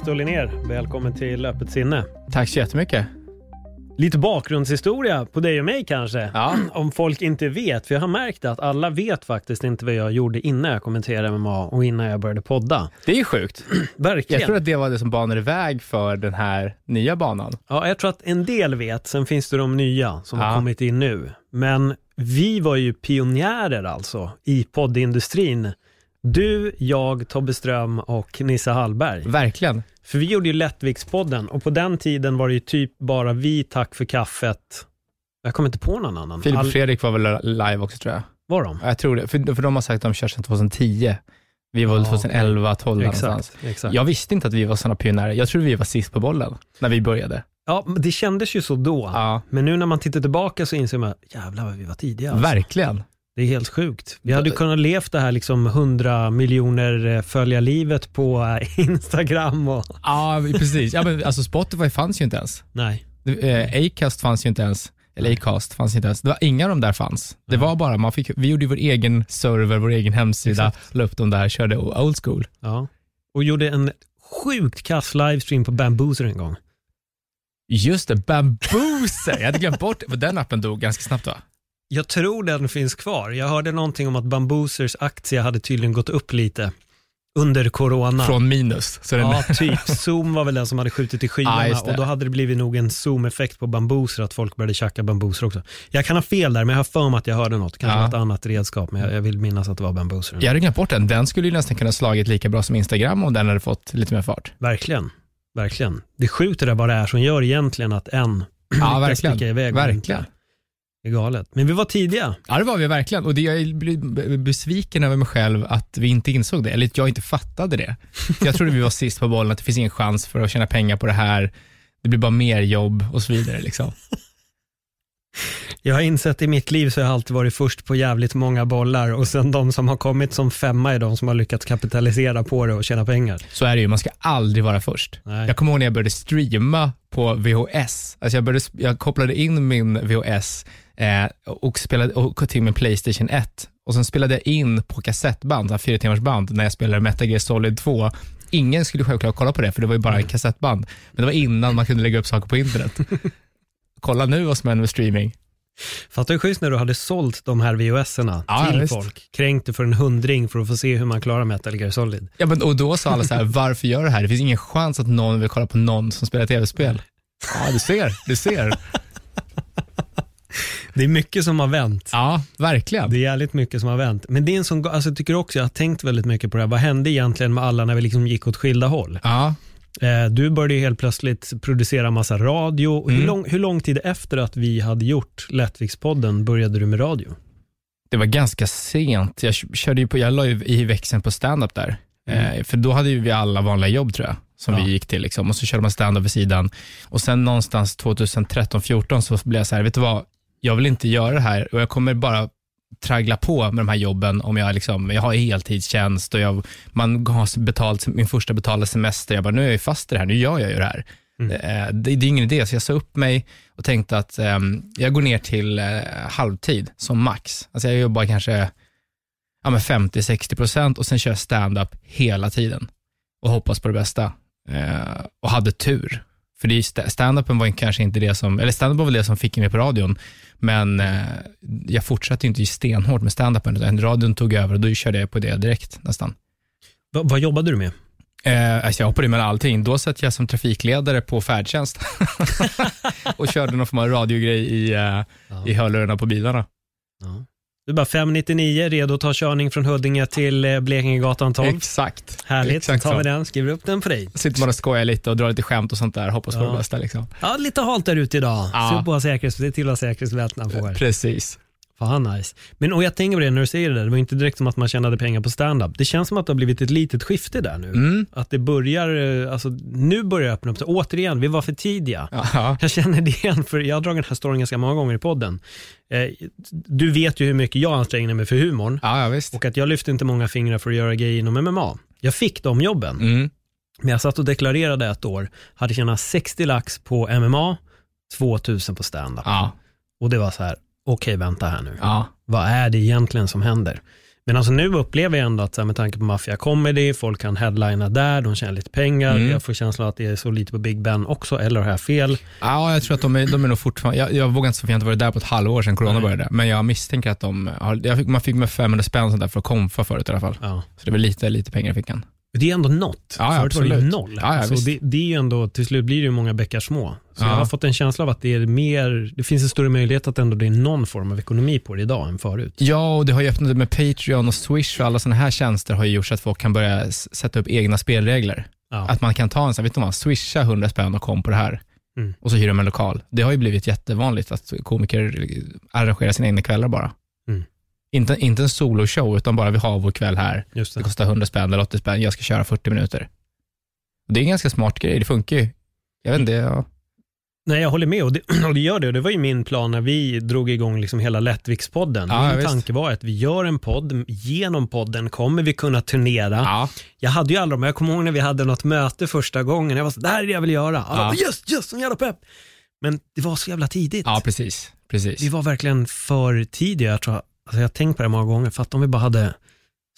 Viktor Linnér, välkommen till Öppet sinne. Tack så jättemycket. Lite bakgrundshistoria på dig och mig kanske. Ja. Om folk inte vet, för jag har märkt att alla vet faktiskt inte vad jag gjorde innan jag kommenterade MMA och innan jag började podda. Det är sjukt. Verkligen. Jag tror att det var det som banade väg för den här nya banan. Ja, jag tror att en del vet, sen finns det de nya som har Ja. kommit in nu. Men vi var ju pionjärer alltså i poddindustrin. Du, jag, Tobbe Ström och Nisse Hallberg. Verkligen. För vi gjorde ju Lättvikspodden och på den tiden var det ju typ bara vi, Tack för kaffet. Jag kommer inte på någon annan. Filip och All- Fredrik var väl live också tror jag. var de? Ja, Jag tror det, för, för de har sagt att de kör sedan 2010. Vi var väl Ja, 2011, 12 någonstans. Exakt. Jag visste inte att vi var sådana pionjärer. Jag trodde vi var sist på bollen när vi började. Ja, det kändes ju så då. Ja, Men nu när man tittar tillbaka så inser man, jävlar vad vi var tidiga. Alltså. verkligen. Det är helt sjukt. Vi hade kunnat levt det här liksom 100 miljoner eh, följarlivet på eh, Instagram och... Ja, precis. Ja, men, alltså Spotify fanns ju inte ens. Nej. Eh, Acast fanns ju inte ens. Eller Acast fanns inte ens. Det var inga av dem där fanns. Det var bara, man fick, vi gjorde vår egen server, vår egen hemsida, Exakt. la upp dem där, körde old school. Ja. Och gjorde en sjukt kass livestream på Bamboozer en gång. Just det, Bambooser. Jag hade glömt bort. Den appen dog ganska snabbt va? Jag tror den finns kvar. Jag hörde någonting om att Bamboozers aktie hade tydligen gått upp lite under corona. Från minus. Så den, Ja, typ. Zoom var väl den som hade skjutit i skyarna just det. och då hade det blivit nog en Zoom-effekt på bambooser, att folk började tjacka bambooser också. Jag kan ha fel där, men jag har för mig att jag hörde något, kanske Ja. något annat redskap, men jag, jag vill minnas att det var bambooser. jag hade glömt bort den. Den skulle ju nästan kunna slagit lika bra som Instagram om den hade fått lite mer fart. Verkligen, verkligen. Det det där vad det är som gör egentligen att en Ja, verkligen. sticka iväg. Verkligen. Det är galet. Men vi var tidiga. Ja, det var vi verkligen. Och det, jag blir besviken över mig själv att vi inte insåg det, eller att jag inte fattade det. Jag trodde vi var sist på bollen, att det finns ingen chans för att tjäna pengar på det här. Det blir bara mer jobb och så vidare. Liksom. Jag har insett i mitt liv så har jag alltid varit först på jävligt många bollar och sen de som har kommit som femma är de som har lyckats kapitalisera på det och tjäna pengar. Så är det ju, man ska aldrig vara först. Nej. Jag kommer ihåg när jag började streama på VHS. Alltså jag, började, jag kopplade in min VHS eh, och, spelade, och till min Playstation 1 och sen spelade jag in på kassettband, fyra timmars band, när jag spelade Metal Gear Solid 2. Ingen skulle självklart kolla på det, för det var ju bara Mm. ett kassettband. Men det var innan man kunde lägga upp saker på internet. kolla nu vad som händer med streaming. Fattar du schysst när du hade sålt de här VHS-erna Ja, till visst. folk? Kränkt för en hundring för att få se hur man klarar Metal Gear Solid. Ja, men, och då sa alla så här, varför gör du det här? Det finns ingen chans att någon vill kolla på någon som spelar tv-spel. Ja, du ser, du ser. Det är mycket som har vänt. Ja, verkligen. Det är jävligt mycket som har vänt. Men det är en sån, alltså jag tycker också, jag har tänkt väldigt mycket på det här. Vad hände egentligen med alla när vi liksom gick åt skilda håll? Ja, Eh, du började ju helt plötsligt producera massa radio. Och Hur, Mm. lång, hur lång tid efter att vi hade gjort Lättvikspodden började du med radio? det var ganska sent. Jag körde ju på, jag la ju i växeln på stand-up där. Eh, för då hade ju vi alla vanliga jobb tror jag, som Ja. vi gick till. Liksom. Och så körde man stand-up vid sidan. Och sen någonstans 2013-14 så blev jag så här, vet du vad, jag vill inte göra det här och jag kommer bara traggla på med de här jobben om jag, liksom, jag har heltidstjänst och jag, man har betalt min första betalda semester. Jag bara, nu är jag fast i det här, nu gör jag ju det här. Eh, Det, det är ingen idé, så jag sa upp mig och tänkte att ehm, jag går ner till eh, halvtid som max. Alltså jag jobbar kanske ja, men 50-60 procent och sen kör jag stand-up hela tiden och hoppas på det bästa. Eh, och hade tur. För det är sta- stand-upen var kanske inte det som, eller stand-up var väl det som fick mig på radion, men eh, jag fortsatte inte stenhårt med stand-upen, utan radion tog över och då körde jag på det direkt nästan. Va, vad jobbade du med? Eh, alltså jag hoppade med allting. Då satt jag som trafikledare på färdtjänst och körde någon form av radiogrej i, eh, i hörlurarna på bilarna. Ja. Du är bara 599, redo att ta körning från Huddinge till eh, Blekingegatan 12. Exakt. Härligt, Exakt tar vi den, skriver upp den för dig. Sitter man och skojar lite och drar lite skämt och sånt där, hoppas på Ja. det bästa. Liksom. Ja, lite halt där ute idag. Ja. På säkerhets, det är till att ha säkerhetsbältena på er. Precis. Fan nice. Men och jag tänker på det när du säger det där, det var inte direkt som att man tjänade pengar på stand-up. Det känns som att det har blivit ett litet skifte där nu. Mm. Att det börjar, eh, alltså nu börjar det öppna upp sig. Återigen, vi var för tidiga. Ja. Jag känner det igen, för jag har dragit den här storyn ganska många gånger i podden. Eh, du vet ju hur mycket jag anstränger mig för humorn Ja, ja, visst. och att jag lyfte inte många fingrar för att göra grejer inom MMA. Jag fick de jobben, Mm. men jag satt och deklarerade ett år, hade tjänat 60 lax på MMA, 2000 på stand-up. Ja, Och det var så här, okej vänta här nu. ja. Vad är det egentligen som händer? Men alltså nu upplever jag ändå att här, med tanke på Mafia Comedy, folk kan headlina där, de tjänar lite pengar. Mm. Jag får känslan att det är så lite på Big Ben också, eller har jag fel? Ja, jag tror att de är, de är nog fortfarande, jag, jag vågar inte säga för jag inte varit där på ett halvår sedan corona Nej. började, men jag misstänker att de har, jag fick, man fick med 500 spänn där för att komfa förut i alla fall. Ja. Så det var lite, lite pengar i fickan. Det är ändå något. Ja, Förut var det ju noll. Ja, ja, så visst. det, det är ju ändå, till slut blir det ju många bäckar små. Så Ja. jag har fått en känsla av att det är mer, det finns en större möjlighet att ändå det är någon form av ekonomi på det idag än förut. Ja, och det har ju öppnat med Patreon och Swish och alla sådana här tjänster har ju gjort så att folk kan börja sätta upp egna spelregler. Att man kan ta en sån, vet du vad, swisha 100 spänn och kom på det här. Mm. Och så hyr de en lokal. Det har ju blivit jättevanligt att komiker arrangerar sina egna kvällar bara. Inte, inte en soloshow, utan bara vi har vår kväll här. Just Det det. kostar 100 spänn eller 80 spänn, jag ska köra 40 minuter. Och det är en ganska smart grej, det funkar ju. Jag vet inte, ja. Nej, jag håller med och det, och det gör det. Och det var ju min plan när vi drog igång liksom hela Lättvikspodden. Ja, min visst. tanke var att vi gör en podd, genom podden kommer vi kunna turnera. ja. Jag hade ju aldrig men jag kommer ihåg när vi hade något möte första gången. Jag var så, det här är det jag vill göra. Alla Ja. yes, yes, som jävla pepp. Men det var så jävla tidigt. ja precis. precis. Vi var verkligen för tidiga. Jag, tror, alltså jag har tänkt på det många gånger. För att om vi bara hade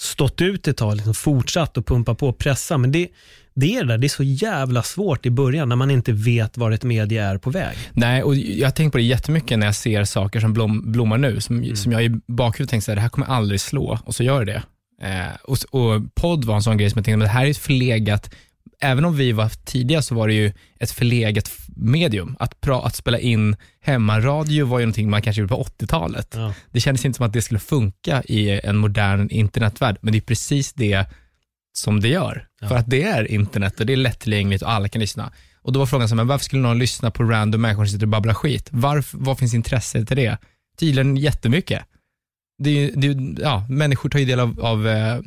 stått ut ett tag, liksom fortsatt och pumpa på och pressa. Men det, det är det där, det är så jävla svårt i början när man inte vet var ett medie är på väg. Nej, och jag har tänkt på det jättemycket när jag ser saker som blom, blommar nu, som, som jag i bakhuvudet tänker att det här kommer aldrig slå, och så gör det det. Eh, och, och podd var en sån grej som jag tänkte, men det här är ett förlegat, även om vi var tidiga så var det ju ett förlegat medium. Att, pra, att spela in hemmaradio var ju någonting man kanske gjorde på 80-talet. Ja. Det kändes inte som att det skulle funka i en modern internetvärld, men det är precis det som det gör. Ja. För att det är internet och det är lättillgängligt och alla kan lyssna. Och då var frågan, så här, men varför skulle någon lyssna på random människor som sitter och babblar skit? Varför, vad finns intresse till det? Tydligen jättemycket. Det är, det är, ja, människor tar ju del av, av eh,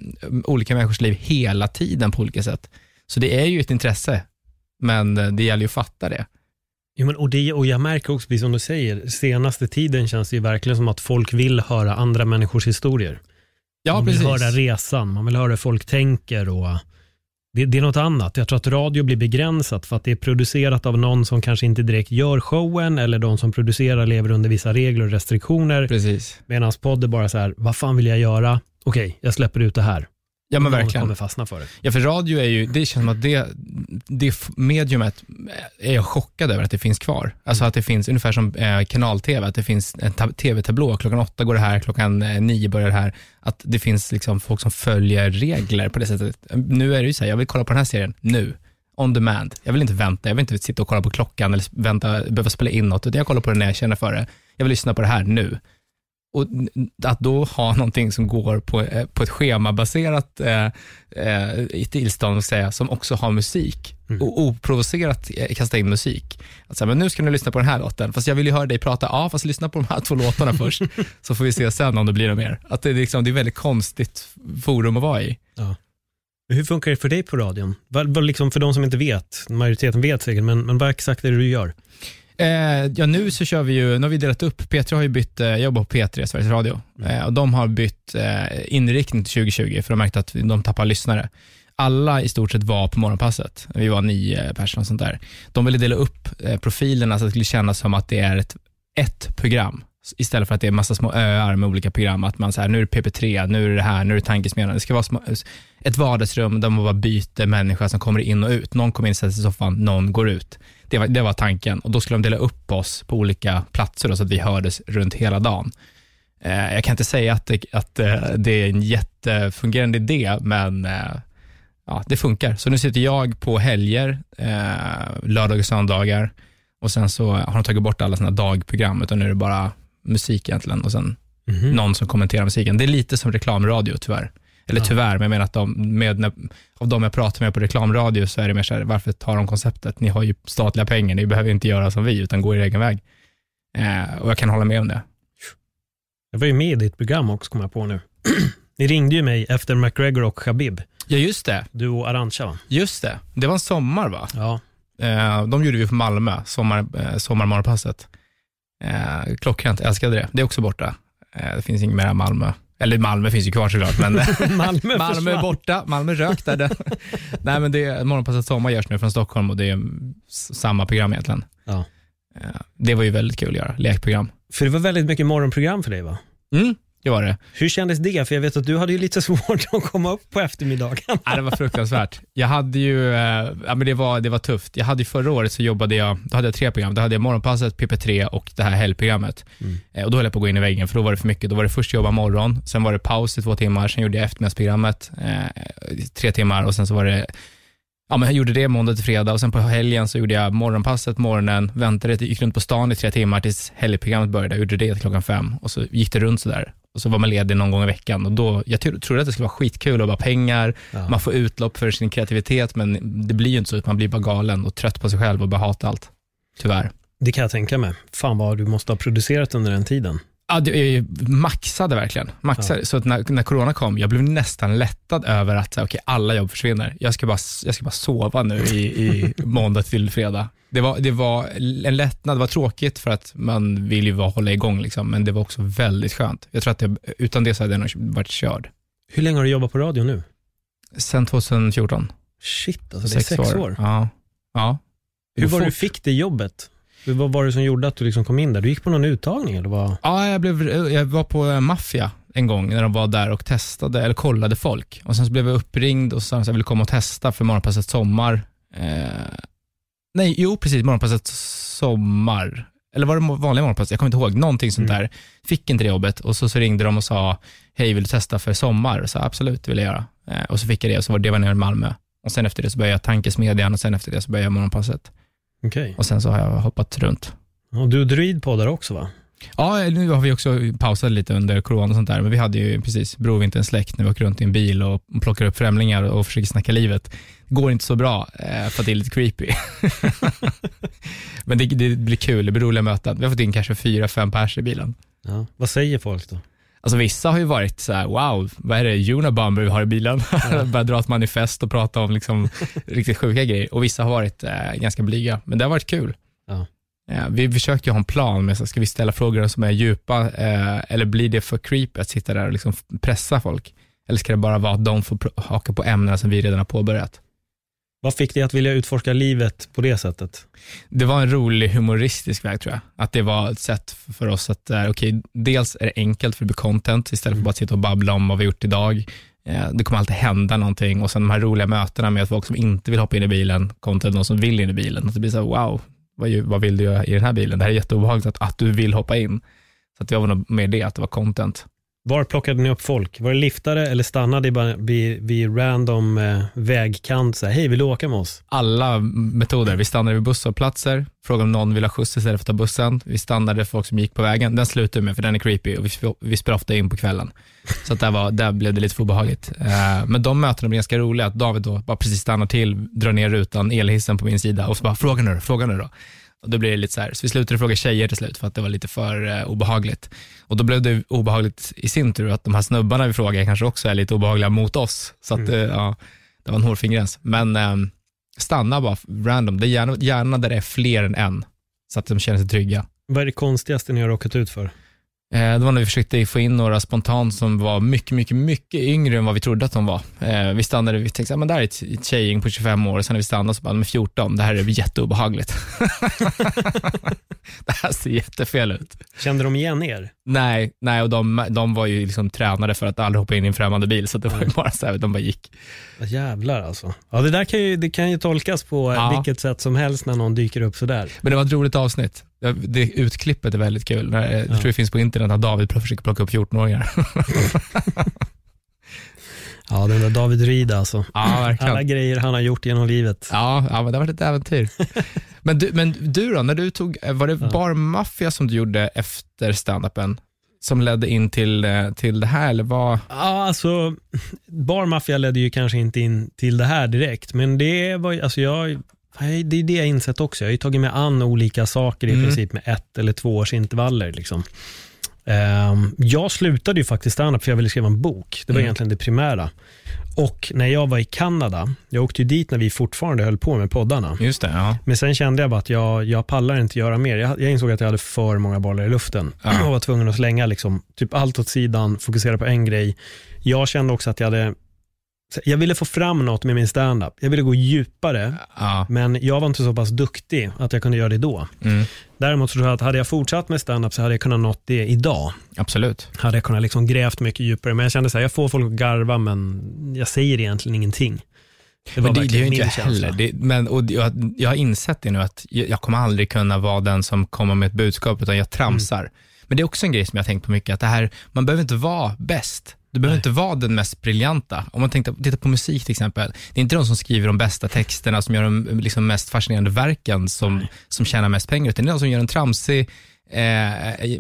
olika människors liv hela tiden på olika sätt. Så det är ju ett intresse, men eh, det gäller ju att fatta det. Jo, men, och, det, och jag märker också, precis som du säger, senaste tiden känns det ju verkligen som att folk vill höra andra människors historier. Ja, man vill precis. höra resan, man vill höra hur folk tänker och det, det är något annat. Jag tror att radio blir begränsat för att det är producerat av någon som kanske inte direkt gör showen eller de som producerar lever under vissa regler och restriktioner. Precis. Medan podd är bara så här, vad fan vill jag göra? Okej, jag släpper ut det här. Ja, men verkligen. kommer fastna för det. Ja, för radio är ju, det känns som att det, det mediumet är jag chockad över att det finns kvar. Alltså att det finns, ungefär som eh, kanal-tv, att det finns en ta- tv-tablå, klockan åtta går det här, klockan eh, nio börjar det här. Att det finns liksom folk som följer regler på det sättet. Nu är det ju så här, jag vill kolla på den här serien nu, on demand. Jag vill inte vänta, jag vill inte sitta och kolla på klockan eller vänta, behöva spela in något, utan jag kollar på det när jag känner för det. Jag vill lyssna på det här nu. Och att då ha någonting som går på, eh, på ett schemabaserat eh, eh, tillstånd, säga, som också har musik Mm. och oprovocerat eh, kasta in musik. Att säga, men nu ska ni lyssna på den här låten, fast jag vill ju höra dig prata, ja fast lyssna på de här två låtarna först, så får vi se sen om det blir något mer. Att det, är liksom, det är ett väldigt konstigt forum att vara i. Hur funkar det för dig på radion? Vad, vad liksom för de som inte vet, majoriteten vet säkert, men, men vad exakt är det du gör? Eh, ja, nu så kör vi ju, nu har vi delat upp, P3 har ju bytt, eh, jag jobbar på P3, Sveriges Radio, eh, och de har bytt eh, inriktning till 2020 för de märkte att de tappar lyssnare. Alla i stort sett var på morgonpasset, vi var nio personer och sånt där. De ville dela upp eh, profilerna så att det skulle kännas som att det är ett, ett program, istället för att det är massa små öar med olika program, att man säger nu är det PP3, nu är det det här, nu är det tankesmedjan. Det ska vara små, ett vardagsrum där man bara byter människa som kommer in och ut. Någon kommer in, sätter sig i soffan, någon går ut. Det var, det var tanken och då skulle de dela upp oss på olika platser då, så att vi hördes runt hela dagen. Eh, jag kan inte säga att, det, att eh, det är en jättefungerande idé, men eh, ja, det funkar. Så nu sitter jag på helger, eh, lördagar och söndagar och sen så har de tagit bort alla sina dagprogram, utan nu är det bara musik egentligen och sen Mhm. någon som kommenterar musiken. Det är lite som reklamradio tyvärr. Eller Ja. tyvärr, men jag menar att de, med, när, av de jag pratar med på reklamradio så är det mer så här, varför tar de konceptet? Ni har ju statliga pengar, ni behöver inte göra som vi, utan gå er egen väg. Eh, och jag kan hålla med om det. Jag var ju med i ditt program också, kom jag på nu. Ni ringde ju mig efter McGregor och Khabib. Ja, just det. Du och Arantxa va? Just det. Det var en sommar va? Ja. Eh, de gjorde vi för Malmö, sommar, eh, sommarmorgonpasset. Eh, klockrent, älskade det. Det är också borta. Eh, det finns inget mer Malmö. Eller Malmö finns ju kvar såklart, men Malmö, Malmö är borta. Malmö rök där. Nej, men det, Morgonpasset Sommar görs nu från Stockholm och det är samma program egentligen. Ja. Eh, det var ju väldigt kul att göra, lekprogram. För det var väldigt mycket morgonprogram för dig va? Mm, det var det. Hur kändes det? För jag vet att du hade ju lite svårt att komma upp på eftermiddagen. Ja, det var fruktansvärt. Jag hade ju, eh, ja, men det, var, det var tufft. Jag hade ju förra året så jobbade jag, då hade jag tre program. Då hade jag Morgonpasset, PP3 och det här helgprogrammet. Eh, och då höll jag på att gå in i väggen för då var det för mycket. Då var det först jobba morgon, sen var det paus i två timmar, sen gjorde jag eftermiddagsprogrammet eh, tre timmar och sen så var det Ja, men jag gjorde det måndag till fredag och sen på helgen så gjorde jag morgonpasset morgonen, väntade, gick runt på stan i tre timmar tills helgprogrammet började. Jag gjorde det till klockan fem och så gick det runt sådär. Och så var man ledig någon gång i veckan och då, jag tro- trodde att det skulle vara skitkul och bara pengar, Ja. man får utlopp för sin kreativitet, men det blir ju inte så, man blir bara galen och trött på sig själv och bara hatar allt. Tyvärr. Det kan jag tänka mig. Fan vad du måste ha producerat under den tiden. Ja, det är maxade verkligen. Maxade. Så att när, när corona kom, jag blev nästan lättad över att okej, alla jobb försvinner. Jag ska bara, jag ska bara sova nu i, i måndag till fredag. Det var, det var en lättnad, det var tråkigt för att man vill ju vara, hålla igång, liksom, men det var också väldigt skönt. Jag tror att det, utan det så hade jag nog varit körd. Hur länge har du jobbat på radio nu? Sen 2014. Shit, alltså det är sex, år. Ja. ja. Hur var det du fick det jobbet? Vad var det som gjorde att du liksom kom in där? Du gick på någon uttagning eller vad? Ja, jag, blev, jag var på eh, Maffia en gång när de var där och testade, eller kollade folk. Och Sen så blev jag uppringd och sa att jag ville komma och testa för Morgonpasset Sommar. Eh, nej, jo precis, Morgonpasset Sommar. Eller var det vanliga Morgonpasset? Jag kommer inte ihåg. Någonting sånt Mm. där. Fick inte det jobbet och så, så ringde de och sa, hej vill du testa för Sommar? Och så absolut, det vill jag göra. Eh, och så fick jag det och så var det var nere i Malmö. Och sen efter det så började jag Tankesmedjan och sen efter det så började jag Morgonpasset. Okej. Och sen så har jag hoppat runt. Och du och Druid poddar också va? Ja, nu har vi också pausat lite under corona och sånt där, men vi hade ju precis Brovinterns släkt när vi åker runt i en bil och plockar upp främlingar och försöker snacka livet. Går inte så bra, eh, för att det är lite creepy. men det, det blir kul, det blir roliga möten. Vi har fått in kanske fyra, fem pers i bilen. Ja. Vad säger folk då? Alltså vissa har ju varit så här: wow, vad är det Unabomber vi har i bilen? Börjat dra ett manifest och prata om liksom riktigt sjuka grejer. Och vissa har varit eh, ganska blyga, men det har varit kul. Ja. Eh, vi försökte ju ha en plan med, så ska vi ställa frågor som är djupa, eh, eller blir det för creepy att sitta där och liksom pressa folk? Eller ska det bara vara att de får haka på ämnen som vi redan har påbörjat? Vad fick dig att vilja utforska livet på det sättet? Det var en rolig humoristisk väg tror jag. Att det var ett sätt för oss att, eh, okej, dels är det enkelt för det blir content istället för bara att sitta och babbla om vad vi gjort idag. Eh, det kommer alltid hända någonting och sen de här roliga mötena med folk som inte vill hoppa in i bilen kontra de som vill in i bilen. Att det blir så här, wow, vad, vill du göra i den här bilen? Det här är jätteobehagligt att, att du vill hoppa in. Så att det var nog med det, att det var content. Var plockade ni upp folk? Var det liftare eller stannade ni vid, vid random eh, vägkant? Så här, Hej, vill du åka med oss? Alla metoder. Vi stannade vid busshållplatser, frågade om någon ville ha skjuts istället för att ta bussen. Vi stannade folk som gick på vägen. Den slutade vi med för den är creepy och vi, vi spelade ofta in på kvällen. Så att där, var, där blev det lite för obehagligt. Eh, men de mötena blev ganska roliga. Att David då bara precis stannar till, drar ner rutan, elhissen på min sida och så bara, fråga nu då, fråga nu då. Och då blir det lite så här, så vi slutade fråga tjejer till slut för att det var lite för eh, obehagligt. Och då blev det obehagligt i sin tur att de här snubbarna vi frågar kanske också är lite obehagliga mot oss. Så att, eh, ja, det var en hårfin gräns. Men ehm, stanna bara random, det är gärna, gärna där det är fler än en, så att de känner sig trygga. Vad är det konstigaste ni har råkat ut för? Eh, det var när vi försökte få in några spontant som var mycket, mycket, mycket yngre än vad vi trodde att de var. Eh, vi stannade, vi tänkte, men där är ett, tjejgäng på 25 år, och sen när vi stannade så bara, är 14, det här är jätteobehagligt. det här ser jättefel ut. Kände de igen er? Nej, nej och de, de var ju liksom tränade för att aldrig hoppa in i en främmande bil, så det var ju bara så här, de bara gick. Jävlar alltså. Ja, det där kan ju, det kan ju tolkas på Ja. vilket sätt som helst när någon dyker upp sådär. Men det var ett roligt avsnitt. Det, utklippet är väldigt kul. Jag tror det finns på internet att David försöker plocka upp 14-åringar. Ja, den där David Ryd alltså. Ja, Alla grejer han har gjort genom livet. Ja, ja men det har varit ett äventyr. men, du, men du då, när du tog, var det Ja. Bar Mafia som du gjorde efter standupen som ledde in till, eh, till det här, eller vad? Ja, alltså Bar Mafia ledde ju kanske inte in till det här direkt, men det var alltså jag, det är det jag insett också. Jag har ju tagit mig an olika saker i Mm. princip med ett eller två års intervaller liksom. Ehm, jag slutade ju faktiskt standup för jag ville skriva en bok. Det var Mm. egentligen det primära. Och när jag var i Kanada, jag åkte ju dit när vi fortfarande höll på med poddarna. Just det, ja. Men sen kände jag bara att jag, jag pallar inte göra mer. Jag, jag insåg att jag hade för många bollar i luften Ja. och var tvungen att slänga liksom, typ allt åt sidan, fokusera på en grej. Jag kände också att jag hade, jag ville få fram något med min standup. Jag ville gå djupare, ja. men jag var inte så pass duktig att jag kunde göra det då. Mm. Däremot så tror jag att hade jag fortsatt med standup så hade jag kunnat nått det idag. Absolut. Hade jag kunnat liksom grävt mycket djupare. Men jag kände så här, jag får folk att garva men jag säger egentligen ingenting. Det var Men det, det är inte jag heller. Det, men, och jag, jag har insett det nu, att jag, jag kommer aldrig kunna vara den som kommer med ett budskap, utan jag tramsar. Mm. Men det är också en grej som jag har tänkt på mycket, att det här, man behöver inte vara bäst. Du behöver Nej. inte vara den mest briljanta. Om man tänkte, tittar på musik till exempel, det är inte de som skriver de bästa texterna, som gör de liksom, mest fascinerande verken, som, som tjänar mest pengar, utan det är de som gör en tramsig, eh, eh, eh,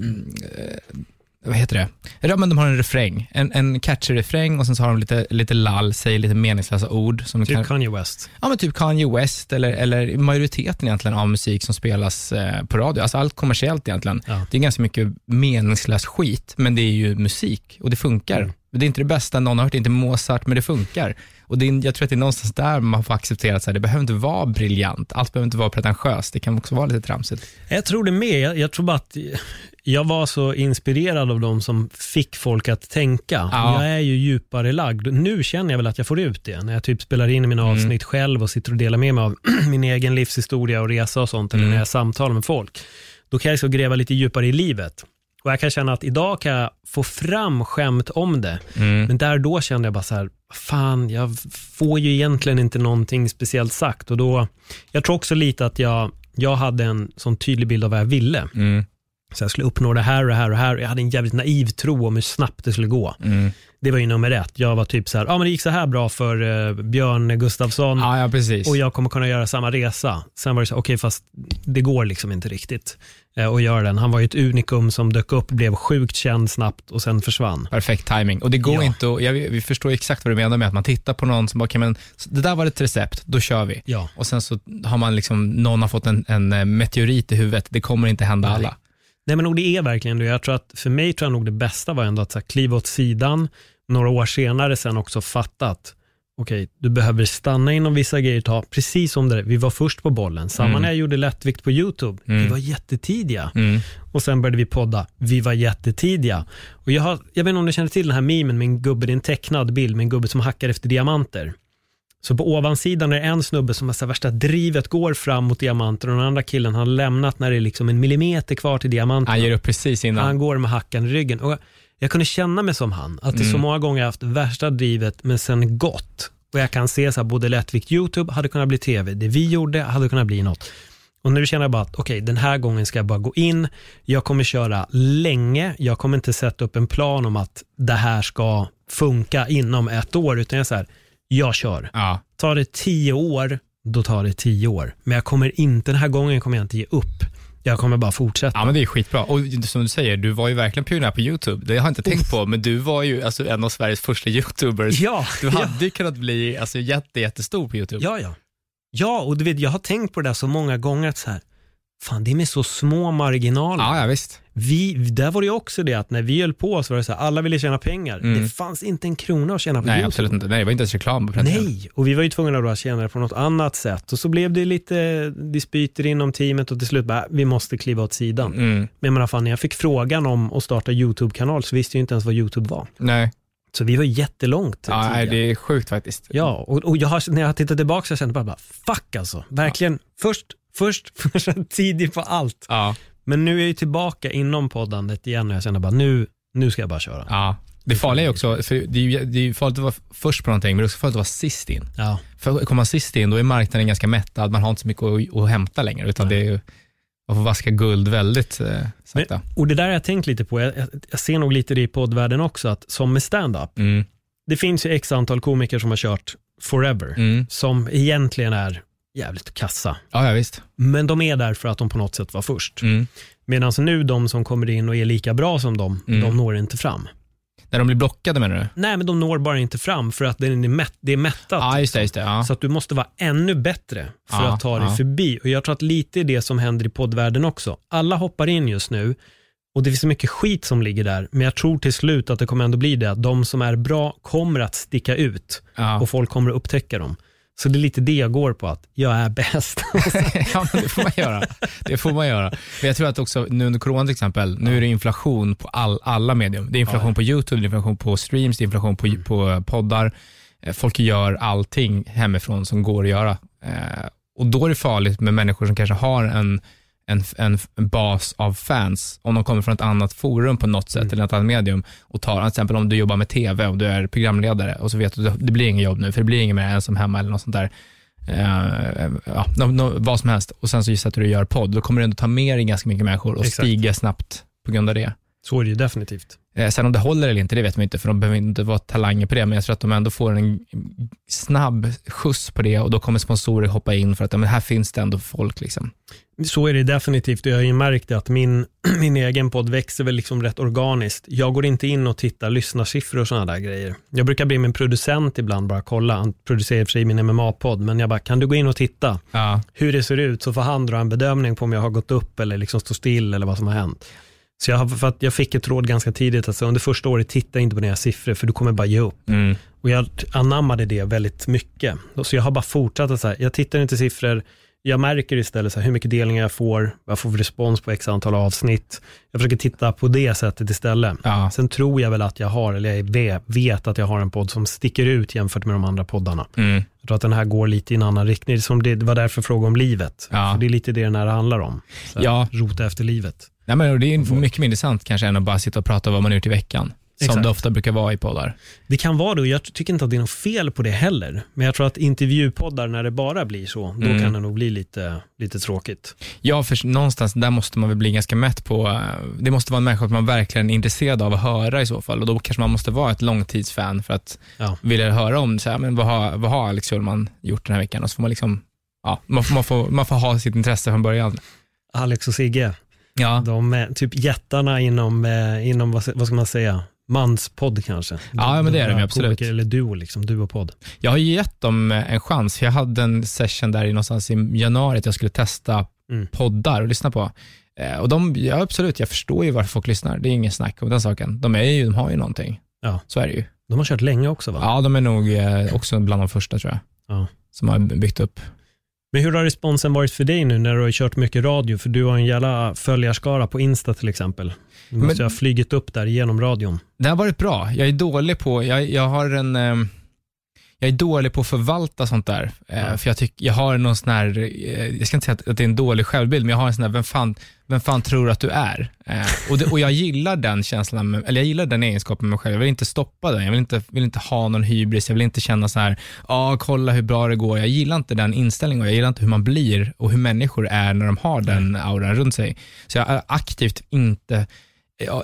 vad heter det? Ja, men de har en refräng, en, en catchy refräng och sen så har de lite, lite lall, säger lite meningslösa ord. Som Typ kan, Kanye West. Ja, men typ Kanye West eller, eller majoriteten egentligen av musik som spelas eh, på radio. Alltså allt kommersiellt egentligen. Ja. Det är ganska mycket meningslös skit, men det är ju musik och det funkar. Mm. Det är inte det bästa någon har hört, inte Mozart, men det funkar. Och det är, jag tror att det är någonstans där man får acceptera att så här, det behöver inte vara briljant, allt behöver inte vara pretentiöst, det kan också vara lite tramsigt. Jag tror det med. Jag, jag tror bara att jag var så inspirerad av de som fick folk att tänka. Ja. Jag är ju djupare lagd. Nu känner jag väl att jag får ut det. När jag typ spelar in mina Mm. avsnitt själv och sitter och delar med mig av min egen livshistoria och resa och sånt. Eller Mm. när jag samtalar med folk. Då kan jag så gräva lite djupare i livet. Och jag kan känna att idag kan jag få fram skämt om det. Mm. Men där då kände jag bara så här, fan, jag får ju egentligen inte någonting speciellt sagt. Och då, jag tror också lite att jag, jag hade en sån tydlig bild av vad jag ville. Mm. Så jag skulle uppnå det här och det här och det här. Jag hade en jävligt naiv tro om hur snabbt det skulle gå. Mm. Det var ju nummer ett. Jag var typ så här, ja men det gick så här bra för eh, Björn Gustafsson Ja, ja, precis. och jag kommer kunna göra samma resa. Sen var det så, okej fast det går liksom inte riktigt eh, att göra den. Han var ju ett unikum som dök upp, blev sjukt känd snabbt och sen försvann. Perfekt timing. Och det går Ja. inte att, jag, vi förstår exakt vad du menar med att man tittar på någon som bara, okej men det där var ett recept, då kör vi. Ja. Och sen så har man liksom, någon har fått en, en eh, meteorit i huvudet, det kommer inte hända Nej. alla. Nej men och det är verkligen det. Jag tror att för mig tror jag nog det bästa var ändå att så här, kliva åt sidan, några år senare sen också fatta att okej, du behöver stanna inom vissa grejer, ta precis som det vi var först på bollen. Samma Mm. när jag gjorde lättvikt på YouTube, vi Mm. var jättetidiga. Mm. Och sen började vi podda, vi var jättetidiga. Och jag, har, jag vet inte om du känner till den här memen med en gubbe, det är en tecknad bild med en gubbe som hackar efter diamanter. Så på ovansidan är det en snubbe som har så värsta drivet, går fram mot diamanter och den andra killen har lämnat när det är liksom en millimeter kvar till diamanterna. Han ger upp precis innan. Han går med hackan i ryggen. Och jag, kunde känna mig som han, att det så Mm. många gånger jag haft värsta drivet men sen gått. Och jag kan se så här, både lättvikt YouTube hade kunnat bli tv, det vi gjorde hade kunnat bli något. Och nu känner jag bara att okej, den här gången ska jag bara gå in, jag kommer köra länge, jag kommer inte sätta upp en plan om att det här ska funka inom ett år, utan jag är så här, jag kör. Ja. Tar det tio år, då tar det tio år. Men jag kommer inte, den här gången kommer jag inte ge upp. Jag kommer bara fortsätta. ja, men det är skitbra. Och som du säger, du var ju verkligen pionjär på YouTube. Det har jag inte tänkt på, men du var ju alltså en av Sveriges första YouTubers. Ja, Du ja. hade ju kunnat bli alltså, jätte, jättestor på YouTube. Ja, ja. Ja, och du vet, jag har tänkt på det där så många gånger att så här, fan det är med så små marginaler. ja, ja visst. Vi, där var det också det att när vi höll på så var det så här, alla ville tjäna pengar. Mm. Det fanns inte en krona att tjäna på Nej, YouTube. absolut inte. Nej, det var inte ens reklam på tiden. Nej, och vi var ju tvungna då att tjäna det på något annat sätt. Och så blev det lite dispyter inom teamet och till slut bara, vi måste kliva åt sidan. Mm. Men jag menar, fan, när jag fick frågan om att starta YouTube-kanal så visste jag inte ens vad YouTube var. Nej, Så vi var jättelångt ja, nej, det är sjukt faktiskt. Ja, och, och jag har, när jag har tittat tillbaka så har jag bara, bara fuck alltså. Verkligen, först, först, först tidig på allt. Ja, Men nu är jag tillbaka inom poddandet igen och jag känner bara, nu, nu ska jag bara köra. ja. Det farliga är också, för det är ju det är ju farligt att vara först på någonting, men det är också farligt att vara sist in. Ja. För kommer man sist in, då är marknaden ganska mättad, man har inte så mycket att, att hämta längre, utan det är man får vaska guld väldigt eh, sakta. Och det där har jag tänkt lite på, jag, jag, jag ser nog lite det i poddvärlden också, att som med stand-up, Mm, det finns ju x antal komiker som har kört forever, mm. som egentligen är jävligt kassa. Ja, ja, visst. Men de är där för att de på något sätt var först. Mm. Medan nu de som kommer in och är lika bra som dem, Mm. de når inte fram. När de blir blockade menar du? Nej, men de når bara inte fram för att det är, mätt, det är mättat. Ja, just det. Just det ja. Så att du måste vara ännu bättre för Ja, att ta dig förbi. Och Jag tror att lite är det som händer i poddvärlden också. Alla hoppar in just nu Och det finns så mycket skit som ligger där, men jag tror till slut att det kommer ändå bli det, att de som är bra kommer att sticka ut och folk kommer att upptäcka dem. Så det är lite det jag går på, att jag är bäst. ja, men det får man göra. Det får man göra. Men jag tror att också nu under corona till exempel, nu är det inflation på all, alla medium. Det är inflation på YouTube, det är inflation på streams, det är inflation på, på poddar. Eh, Folk gör allting hemifrån som går att göra. Eh, Och då är det farligt med människor som kanske har en, en, en, bas av fans, om de kommer från ett annat forum på något sätt, eller ett annat medium, och tar, till exempel om du jobbar med TV och du är programledare, och så vet du att det blir inget jobb nu, för det blir inget mer ensam hemma eller något sånt där. Eh, ja, nå, nå, vad som helst. Och sen så sätter du och gör podd. Då kommer du ändå ta med dig ganska mycket människor och Exakt. stiga snabbt på grund av det. Så är det ju definitivt. Eh, sen om det håller eller inte, det vet man inte, för de behöver inte vara talanger på det, men jag tror att de ändå får en snabb skjuts på det och då kommer sponsorer hoppa in för att men här finns det ändå folk. Liksom. Så är det definitivt och jag har ju märkt att min, min egen podd växer väl liksom rätt organiskt. Jag går inte in och tittar lyssnarsiffror och sådana där grejer. Jag brukar be min producent ibland bara kolla, han producerar i och för sig min MMA-podd, men jag bara, kan du gå in och titta Ja. hur det ser ut så får han dra en bedömning på om jag har gått upp eller liksom står still eller vad som har hänt. Så jag, för jag fick ett råd ganska tidigt att så under första året titta inte på dina siffror för du kommer bara ge upp. Mm. Och jag anammade det väldigt mycket. Så jag har bara fortsatt att så här, jag tittar inte siffror, jag märker istället så här, hur mycket delningar jag får, jag får respons på x antal avsnitt. Jag försöker titta på det sättet istället. Ja. Sen tror jag väl att jag har, eller jag ve- vet att jag har en podd som sticker ut jämfört med de andra poddarna. Mm. Jag tror att den här går lite i en annan riktning. Som det, var därför jag frågade om livet. Ja. För det är lite det den här handlar om. Så Ja. Rota efter livet. Nej, men det är mycket mer intressant kanske än att bara sitta och prata om vad man har gjort i veckan. Som Exakt. det ofta brukar vara i poddar. Det kan vara det och jag tycker inte att det är något fel på det heller. Men jag tror att intervjupoddar när det bara blir så, då Mm. kan det nog bli lite, lite tråkigt. Ja, för någonstans där måste man väl bli ganska mätt på, eh, det måste vara en människa som man verkligen är intresserad av att höra i så fall. Och då kanske man måste vara ett långtidsfan för att Ja. vilja höra om, så här, men vad, har, vad har Alex Schulman gjort den här veckan? Och så får man liksom, ja, man, får- man, får, man får ha sitt intresse från början. Alex och Sigge, Ja, de är typ jättarna inom, eh, inom vad, vad ska man säga, manspodd kanske. Ja, men det är de ju, här absolut. Eller duo liksom, duopodd. jag har gett dem en chans, jag hade en session där i någonstans i januari att jag skulle testa Mm. poddar och lyssna på. Eh, och de, ja absolut, jag förstår ju varför folk lyssnar. Det är ingen snack om den saken. De, är ju, de har ju någonting. Ja. Så är det ju. De har kört länge också va? Ja, de är nog eh, också bland de första tror jag, Ja. som har byggt upp. Men hur har responsen varit för dig nu när du har kört mycket radio? För du har en jävla följarskara på Insta till exempel. Du måste Men- ha flygit upp där genom radion. Det har varit bra. Jag är dålig på, jag, jag har en, eh, jag är dålig på att förvalta sånt där. Eh, Ja. För jag tycker, jag har någon sån här, eh, jag ska inte säga att, att det är en dålig självbild, men jag har en sån här, vem fan, vem fan tror att du är? Eh, och, det, och jag gillar den känslan, med, eller jag gillar den egenskapen med mig själv. Jag vill inte stoppa den, jag vill inte, vill inte ha någon hybris, jag vill inte känna så här, ja kolla hur bra det går. Jag gillar inte den inställningen och jag gillar inte hur man blir och hur människor är när de har den auran runt sig. Så jag är aktivt inte, jag,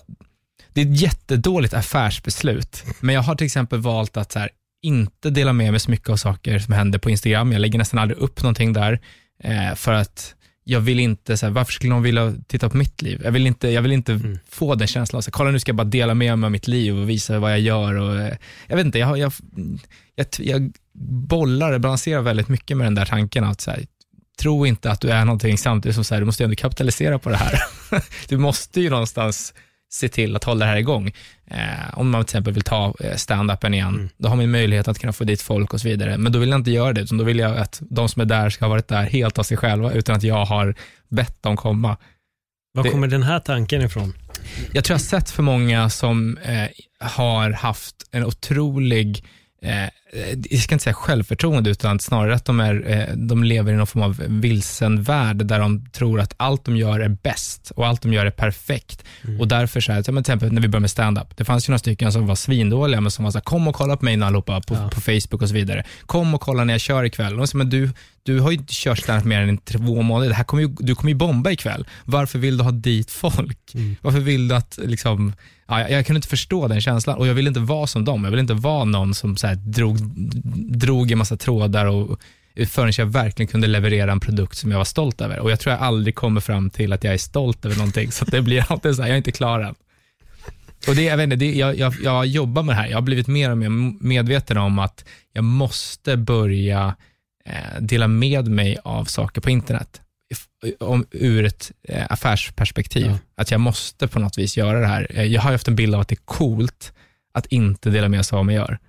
det är ett jättedåligt affärsbeslut, men jag har till exempel valt att så här, inte dela med mig så mycket av saker som händer på Instagram. Jag lägger nästan aldrig upp någonting där, eh, för att jag vill inte, så här, varför skulle någon vilja titta på mitt liv? Jag vill inte, jag vill inte Mm. få den känslan, så här, kolla nu ska jag bara dela med mig av mitt liv och visa vad jag gör. Och, eh, jag vet inte, jag, jag, jag, jag bollar, balanserar väldigt mycket med den där tanken att så här, tro inte att du är någonting samtidigt som så här, du måste ändå kapitalisera på det här. du måste ju någonstans se till att hålla det här igång. Eh, om man till exempel vill ta eh, stand-upen igen, Mm. då har man möjlighet att kunna få dit folk och så vidare. Men då vill jag inte göra det, utan då vill jag att de som är där ska ha varit där helt av sig själva, utan att jag har bett dem komma. Var Det- kommer den här tanken ifrån? Jag tror jag har sett för många som eh, har haft en otrolig, eh, jag ska inte säga självförtroende, utan snarare att de, är, eh, de lever i någon form av vilsen värld, där de tror att allt de gör är bäst och allt de gör är perfekt. Och därför, så här, till exempel när vi började med stand-up, det fanns ju några stycken som var svindåliga, men som var så här, kom och kolla på mig nu allihopa på, Ja. på Facebook och så vidare. Kom och kolla när jag kör ikväll. Och så, men du, du har ju inte kört stand-up mer än två månader, det här kommer ju, du kommer ju bomba ikväll. Varför vill du ha dit folk? Mm. Varför vill du att, liksom, ja, jag, jag kunde inte förstå den känslan och jag vill inte vara som dem. Jag vill inte vara någon som så här, drog, drog en massa trådar och förrän jag verkligen kunde leverera en produkt som jag var stolt över. Och jag tror jag aldrig kommer fram till att jag är stolt över någonting, så att det blir alltid så här, jag är inte klar än. Och det, jag, vet inte, det, jag, jag, jag jobbar med det här. Jag har blivit mer och mer medveten om att jag måste börja eh, dela med mig av saker på internet. om, ur ett eh, affärsperspektiv. Ja. Att jag måste på något vis göra det här. Jag har ju haft en bild av att det är coolt att inte dela med sig av vad man gör.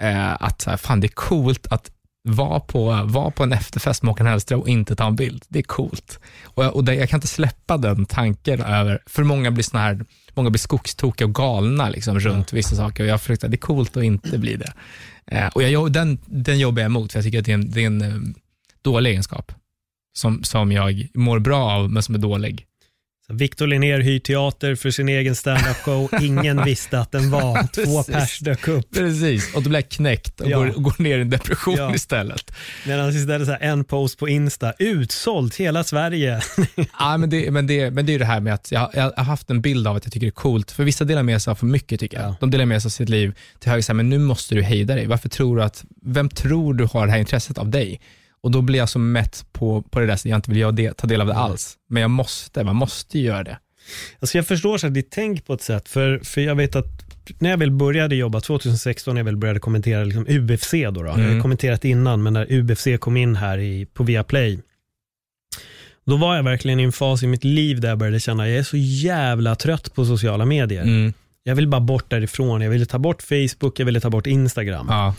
Eh, att så här, fan det är coolt att vara på, vara på en efterfest med Håkan Hellström och inte ta en bild. Det är coolt. Och, jag, och det, jag kan inte släppa den tanken över, för många blir såna här, många blir skogstokiga och galna liksom, runt vissa saker och jag har försökt att det är coolt att inte bli det. Eh, och jag, den, den jobbar jag emot, för jag tycker att det är en, det är en eh, dålig egenskap som, som jag mår bra av, men som är dålig. Victor Linnér hyr teater för sin egen standup-show. Ingen visste att den var. Två pers dök upp. Precis, och då blir knäckt och, Ja. går, och går ner i en depression Ja. istället. Medan istället så här, en post på Insta, utsålt hela Sverige. Ja, men, det, men, det, men det är det här med att jag, jag har haft en bild av att jag tycker det är coolt, för vissa delar med sig av för mycket tycker jag. Ja. De delar med sig av sitt liv till höger, så här, men nu måste du hejda dig. Varför tror du att, vem tror du har det här intresset av dig? Och då blir jag så mätt på, på det där så jag inte vill göra det, ta del av det alls. Men jag måste, man måste göra det. Alltså jag förstår så ditt tänk på ett sätt, för, för jag vet att när jag väl började jobba, 2016 när jag väl började kommentera liksom UFC då, då. jag Mm. har kommenterat innan, men när UFC kom in här i, på Viaplay, då var jag verkligen i en fas i mitt liv där jag började känna, jag är så jävla trött på sociala medier. Mm. Jag vill bara bort därifrån, jag ville ta bort Facebook, jag ville ta bort Instagram. Ja.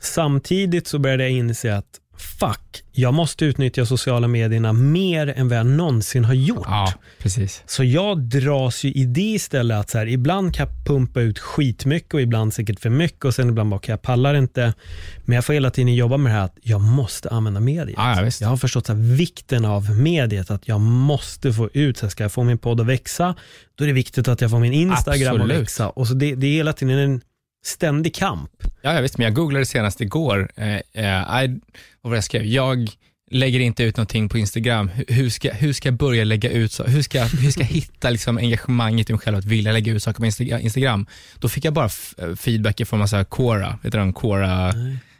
Samtidigt så började jag inse att fuck, jag måste utnyttja sociala medierna mer än vad jag någonsin har gjort. ja, precis. Så jag dras ju i det istället att så här, ibland kan jag pumpa ut skitmycket och ibland säkert för mycket och sen ibland bara, okay, jag pallar inte. Men jag får hela tiden jobba med det här att jag måste använda mediet. Ja. Jag har förstått så här, vikten av mediet, att jag måste få ut, så här, ska jag få min podd att växa, då är det viktigt att jag får min Instagram Absolut. att växa. Och så det, det är hela tiden en ständig kamp. Ja, jag visst, men jag googlade senast igår. Eh, eh, I, vad var det jag skrev? Jag lägger inte ut någonting på Instagram. Hur- ska, hur ska jag börja lägga ut, så, hur, ska, hur ska jag hitta liksom engagemanget i mig själv att vilja lägga ut saker på Insta- Instagram? Då fick jag bara feedback från massa Quora, vet du den Quora,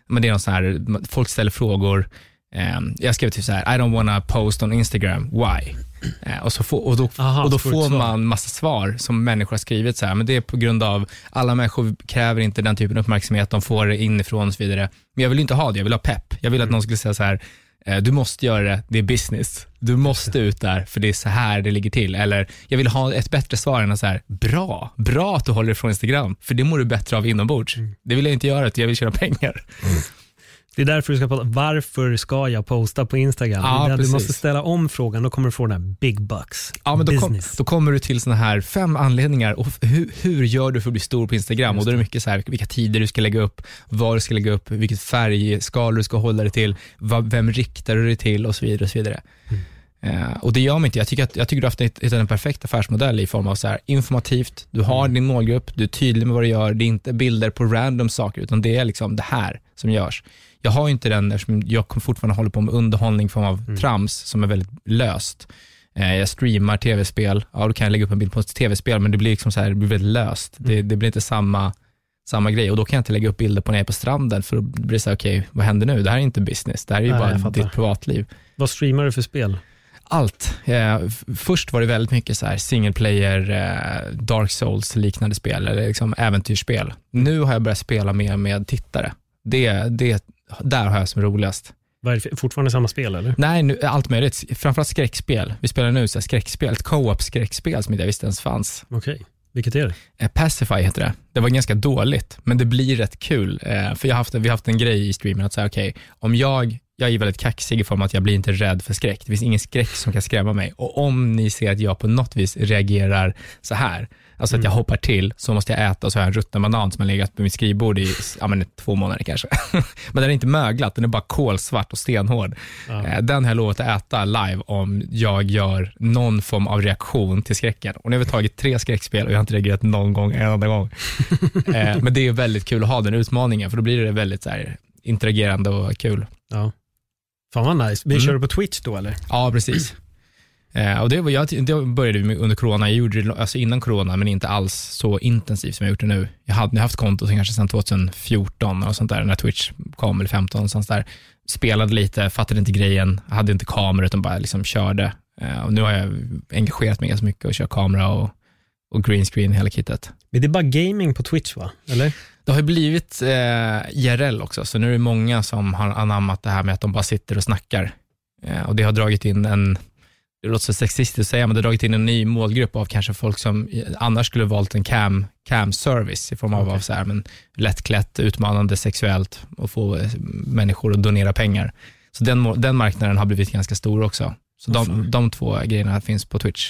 men det är någon sån här, folk ställer frågor. Eh, jag skrev typ så här, I don't wanna post on Instagram, why? Eh, och, så få, och då, Aha, och då får man massa svar som människor har skrivit så här, men det är på grund av alla människor kräver inte den typen av uppmärksamhet, de får det inifrån och så vidare. Men jag vill inte ha det, jag vill ha pepp. Jag vill att någon skulle säga så här, eh, du måste göra det, det är business. Du måste ut där, för det är så här det ligger till. Eller, jag vill ha ett bättre svar än så här, bra, bra att du håller ifrån Instagram, för det mår du bättre av inombords. Det vill jag inte göra, utan jag vill tjäna pengar. Det är därför du ska prata, varför ska jag posta på Instagram? Ja, där du måste ställa om frågan, då kommer du få den här big bucks. Ja, men då, kom, då kommer du till såna här fem anledningar. Och hur, hur gör du för att bli stor på Instagram? Och då är det mycket så här, vilka tider du ska lägga upp, vad du ska lägga upp, vilket färgskal du ska hålla dig till, vad, vem riktar du dig till och så vidare. Och så vidare. Eh, och det gör mig inte. Jag tycker, att, jag tycker du har haft hittat en perfekt affärsmodell i form av så här, informativt, du har din målgrupp, du är tydlig med vad du gör, det är inte bilder på random saker, utan det är liksom det här som görs. Jag har ju inte den, eftersom jag kommer fortfarande håller på med underhållning i form av trams som är väldigt löst. Eh, jag streamar tv-spel, ja då kan jag lägga upp en bild på ett tv-spel, men det blir liksom så här, det blir väldigt löst. Det, det blir inte samma, samma grej och då kan jag inte lägga upp bilder på när jag är på stranden för då blir det så här, okej, vad händer nu? Det här är inte business, det här är ju Nej, bara ditt privatliv. Vad streamar du för spel? Allt. Eh, först var det väldigt mycket så här single player, eh, dark souls liknande spel, eller liksom äventyrsspel. Nu har jag börjat spela mer med tittare. Det, det, där har jag som roligast. Vad är det fortfarande samma spel eller? Nej, nu, allt möjligt. Framförallt skräckspel. Vi spelar nu så här skräckspel, ett co-op skräckspel som inte jag visste ens fanns. Okej, vilket är det? Eh, Pacify heter det. Det var ganska dåligt, men det blir rätt kul. Eh, för jag haft, vi har haft en grej i streamen att säga, okej, om jag, jag är väldigt kaxig i form att jag blir inte rädd för skräck. Det finns ingen skräck som kan skrämma mig. Och om ni ser att jag på något vis reagerar så här, alltså att jag hoppar till, så måste jag äta och så har jag en rutten banan som har legat på mitt skrivbord i ja, men, två månader kanske. men den är inte möglat, den är bara kolsvart och stenhård. Eh, Den har jag lovat att äta live om jag gör någon form av reaktion till skräcken. Och nu har vi tagit tre skräckspel och jag har inte reagerat någon gång, en enda gång. Eh, Men det är väldigt kul att ha den utmaningen, för då blir det väldigt så här, interagerande och kul. Ja. Fan vad nice. Vi Mm. kör du på Twitch då eller? Ja, precis. Eh, och det, var, jag, det började vi med under corona. Jag gjorde det alltså innan corona, men inte alls så intensivt som jag gjort det nu. Jag hade haft konto sen kanske sedan 2014 och sånt där, när Twitch kom, eller 15 och sånt där. Spelade lite, fattade inte grejen, hade inte kamera utan bara liksom körde. Eh, och nu har jag engagerat mig ganska mycket och kör kamera och, och green screen, hela kittet. Men det är bara gaming på Twitch va? Eller? Det har ju blivit eh, IRL också, så nu är det många som har anammat det här med att de bara sitter och snackar. Eh, och det har dragit in en, det låter så sexistiskt att säga, men det har dragit in en ny målgrupp av kanske folk som annars skulle valt en cam, cam service i form av, Okej. av så här, men lättklätt, utmanande sexuellt och få eh, människor att donera pengar. Så den, den marknaden har blivit ganska stor också. Så de, de två grejerna finns på Twitch.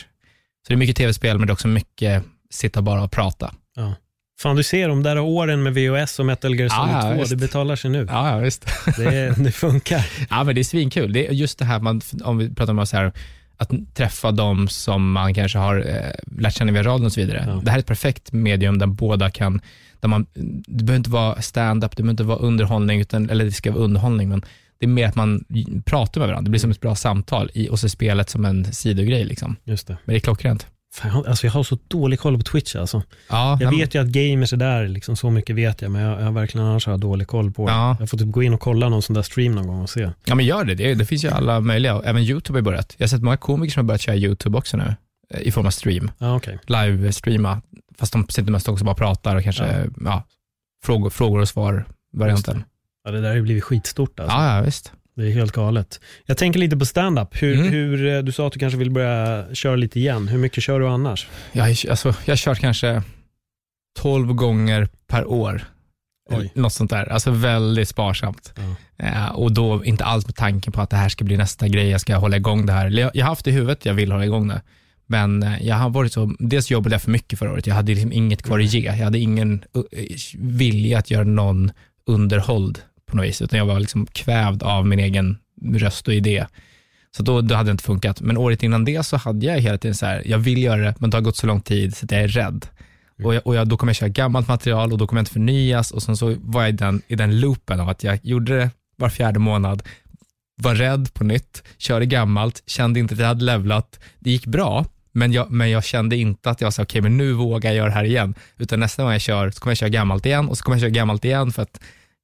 Så det är mycket tv-spel, men det är också mycket sitta bara och prata. Ja. Fan, du ser de där åren med VOS och Metal Gear Solid Ja, ja, 2, visst. det betalar sig nu. Ja, ja visst. Det, det funkar. Ja, men det är svinkul. Det är just det här, man, om vi pratar om så här, att träffa de som man kanske har eh, lärt känna via radion och så vidare. Ja. Det här är ett perfekt medium där båda kan, där man, det behöver inte vara stand-up, det behöver inte vara underhållning, utan, eller det ska vara underhållning, men det är mer att man pratar med varandra. Det blir som ett bra samtal i, och så är spelet som en sidogrej. Liksom. Just det. Men det är klockrent. Fan, alltså jag har så dålig koll på Twitch alltså. Ja, Jag vet ju att gamers är där, liksom, så mycket vet jag, men jag, jag har verkligen annars har dålig koll på det. Ja. Jag får typ gå in och kolla någon sån där stream någon gång och se. Ja, men gör det. Det, det finns ju alla möjliga. Även YouTube har börjat. Jag har sett många komiker som har börjat köra YouTube också nu, eh, i form av stream. Ja, okej. live-streama, fast de sitter mest också bara pratar och kanske Ja. ja. frågor, frågor och svar-varianten. Ja, det där har ju blivit skitstort alltså. Ja, ja, visst. Det är helt galet. Jag tänker lite på stand-up. Hur, Mm. hur, eh, du sa att du kanske vill börja köra lite igen. Hur mycket kör du annars? Jag, alltså, jag kört kanske 12 gånger per år. Oj. Något sånt där. Alltså väldigt sparsamt. Ja. Eh, och då inte alls med tanken på att det här ska bli nästa grej, jag ska hålla igång det här. Jag, jag har haft i huvudet, jag vill hålla igång det. Men eh, jag har varit så, dels jobbade jag för mycket förra året, jag hade liksom inget kvar att ge. Jag hade ingen uh, vilja att göra någon underhålld på något vis, utan jag var liksom kvävd av min egen röst och idé. Så då, då hade det inte funkat. Men året innan det så hade jag hela tiden så här, jag vill göra det, men det har gått så lång tid så att jag är rädd. Och, jag, och jag, då kommer jag köra gammalt material och då kommer jag inte förnyas och sen så var jag i den, i den loopen av att jag gjorde det var fjärde månad, var rädd på nytt, körde gammalt, kände inte att jag hade levlat. Det gick bra, men jag, men jag kände inte att jag sa okej, men nu vågar jag göra det här igen. Utan nästa gång jag kör så kommer jag köra gammalt igen och så kommer jag köra gammalt igen för att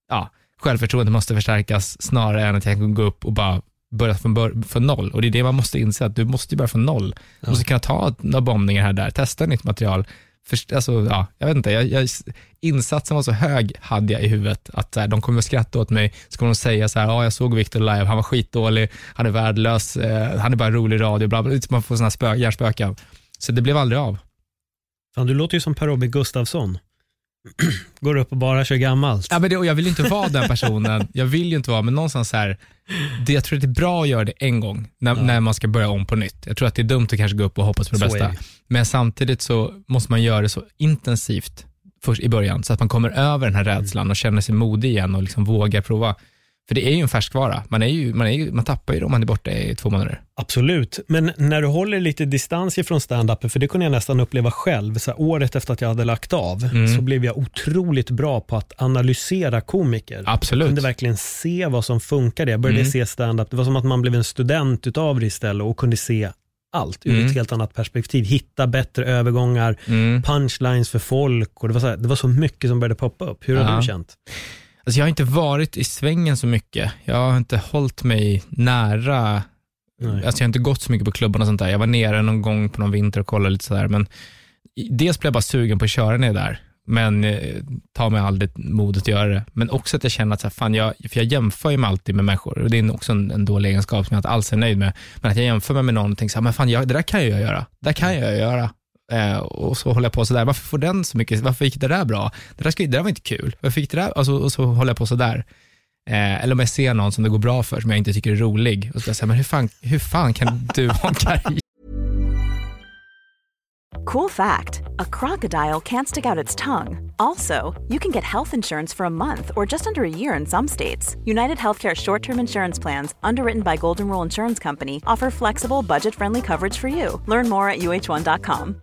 ja, självförtroendet måste förstärkas snarare än att jag kan gå upp och bara börja från, från noll. Och det är det man måste inse, att du måste börja från noll. Du måste kunna ta några bombningar här och där, testa nytt material. Först, alltså, ja, jag vet inte, jag, jag, insatsen var så hög hade jag i huvudet att här, de kommer att skratta åt mig, så kommer de säga så här, ja jag såg Victor live, han var skitdålig, han är värdelös, eh, han är bara rolig i radio, bla, bla, bla. man får sådana spö, hjärnspöken. Så det blev aldrig av. Fan, du låter ju som Per-Robin Gustafsson. Går upp och bara kör gammalt. Ja, men det, och jag vill ju inte vara den personen, jag vill ju inte vara, men någonstans så här, det, jag tror att det är bra att göra det en gång, när, Ja. när man ska börja om på nytt. Jag tror att det är dumt att kanske gå upp och hoppas på det Så bästa. det. Men samtidigt så måste man göra det så intensivt först i början, så att man kommer över den här rädslan och känner sig modig igen och liksom vågar prova. För det är ju en färskvara. Man, är ju, man, är ju, man tappar ju det om man är borta i två månader. Absolut, men när du håller lite distans ifrån stand-upen, för det kunde jag nästan uppleva själv, så här, året efter att jag hade lagt av, Mm. så blev jag otroligt bra på att analysera komiker. Jag Absolut. kunde verkligen se vad som funkade. Jag började Mm. se stand-up, det var som att man blev en student utav det istället och kunde se allt ur Mm. ett helt annat perspektiv. Hitta bättre övergångar, Mm. punchlines för folk och det var, så här, det var så mycket som började poppa upp. Hur har Ja. du känt? Alltså jag har inte varit i svängen så mycket. Jag har inte hållit mig nära Nej. Alltså jag har inte gått så mycket på klubbarna och sånt där. Jag var nere någon gång på någon vinter och kollade lite sådär. Men dels blev jag bara sugen på att köra är där. Men eh, tar mig aldrig modet att göra det. Men också att jag känner att, så här, fan, jag, för jag jämför ju mig alltid med människor. Och det är också en, en dålig egenskap som jag inte alls är nöjd med. Men att jag jämför mig med någon och tänker så här, men fan, jag, det där kan jag göra. Det där kan jag göra. Eh, och så håller jag på sådär. Varför får den så mycket? Varför gick det där bra? Det där, ska, det där var inte kul. Varför gick det där? Alltså, och så håller jag på sådär. Eh, eller om jag ser någon som det går bra för, som jag inte tycker är rolig. Och så säger men hur fan, hur fan kan du ha en karriär? Cool fact a crocodile can't stick out its tongue. Also, you can get health insurance for a month or just under a year in some states. United Healthcare short term insurance plans, underwritten by Golden Rule Insurance Company, offer flexible, budget friendly coverage for you. Learn more at uh1.com.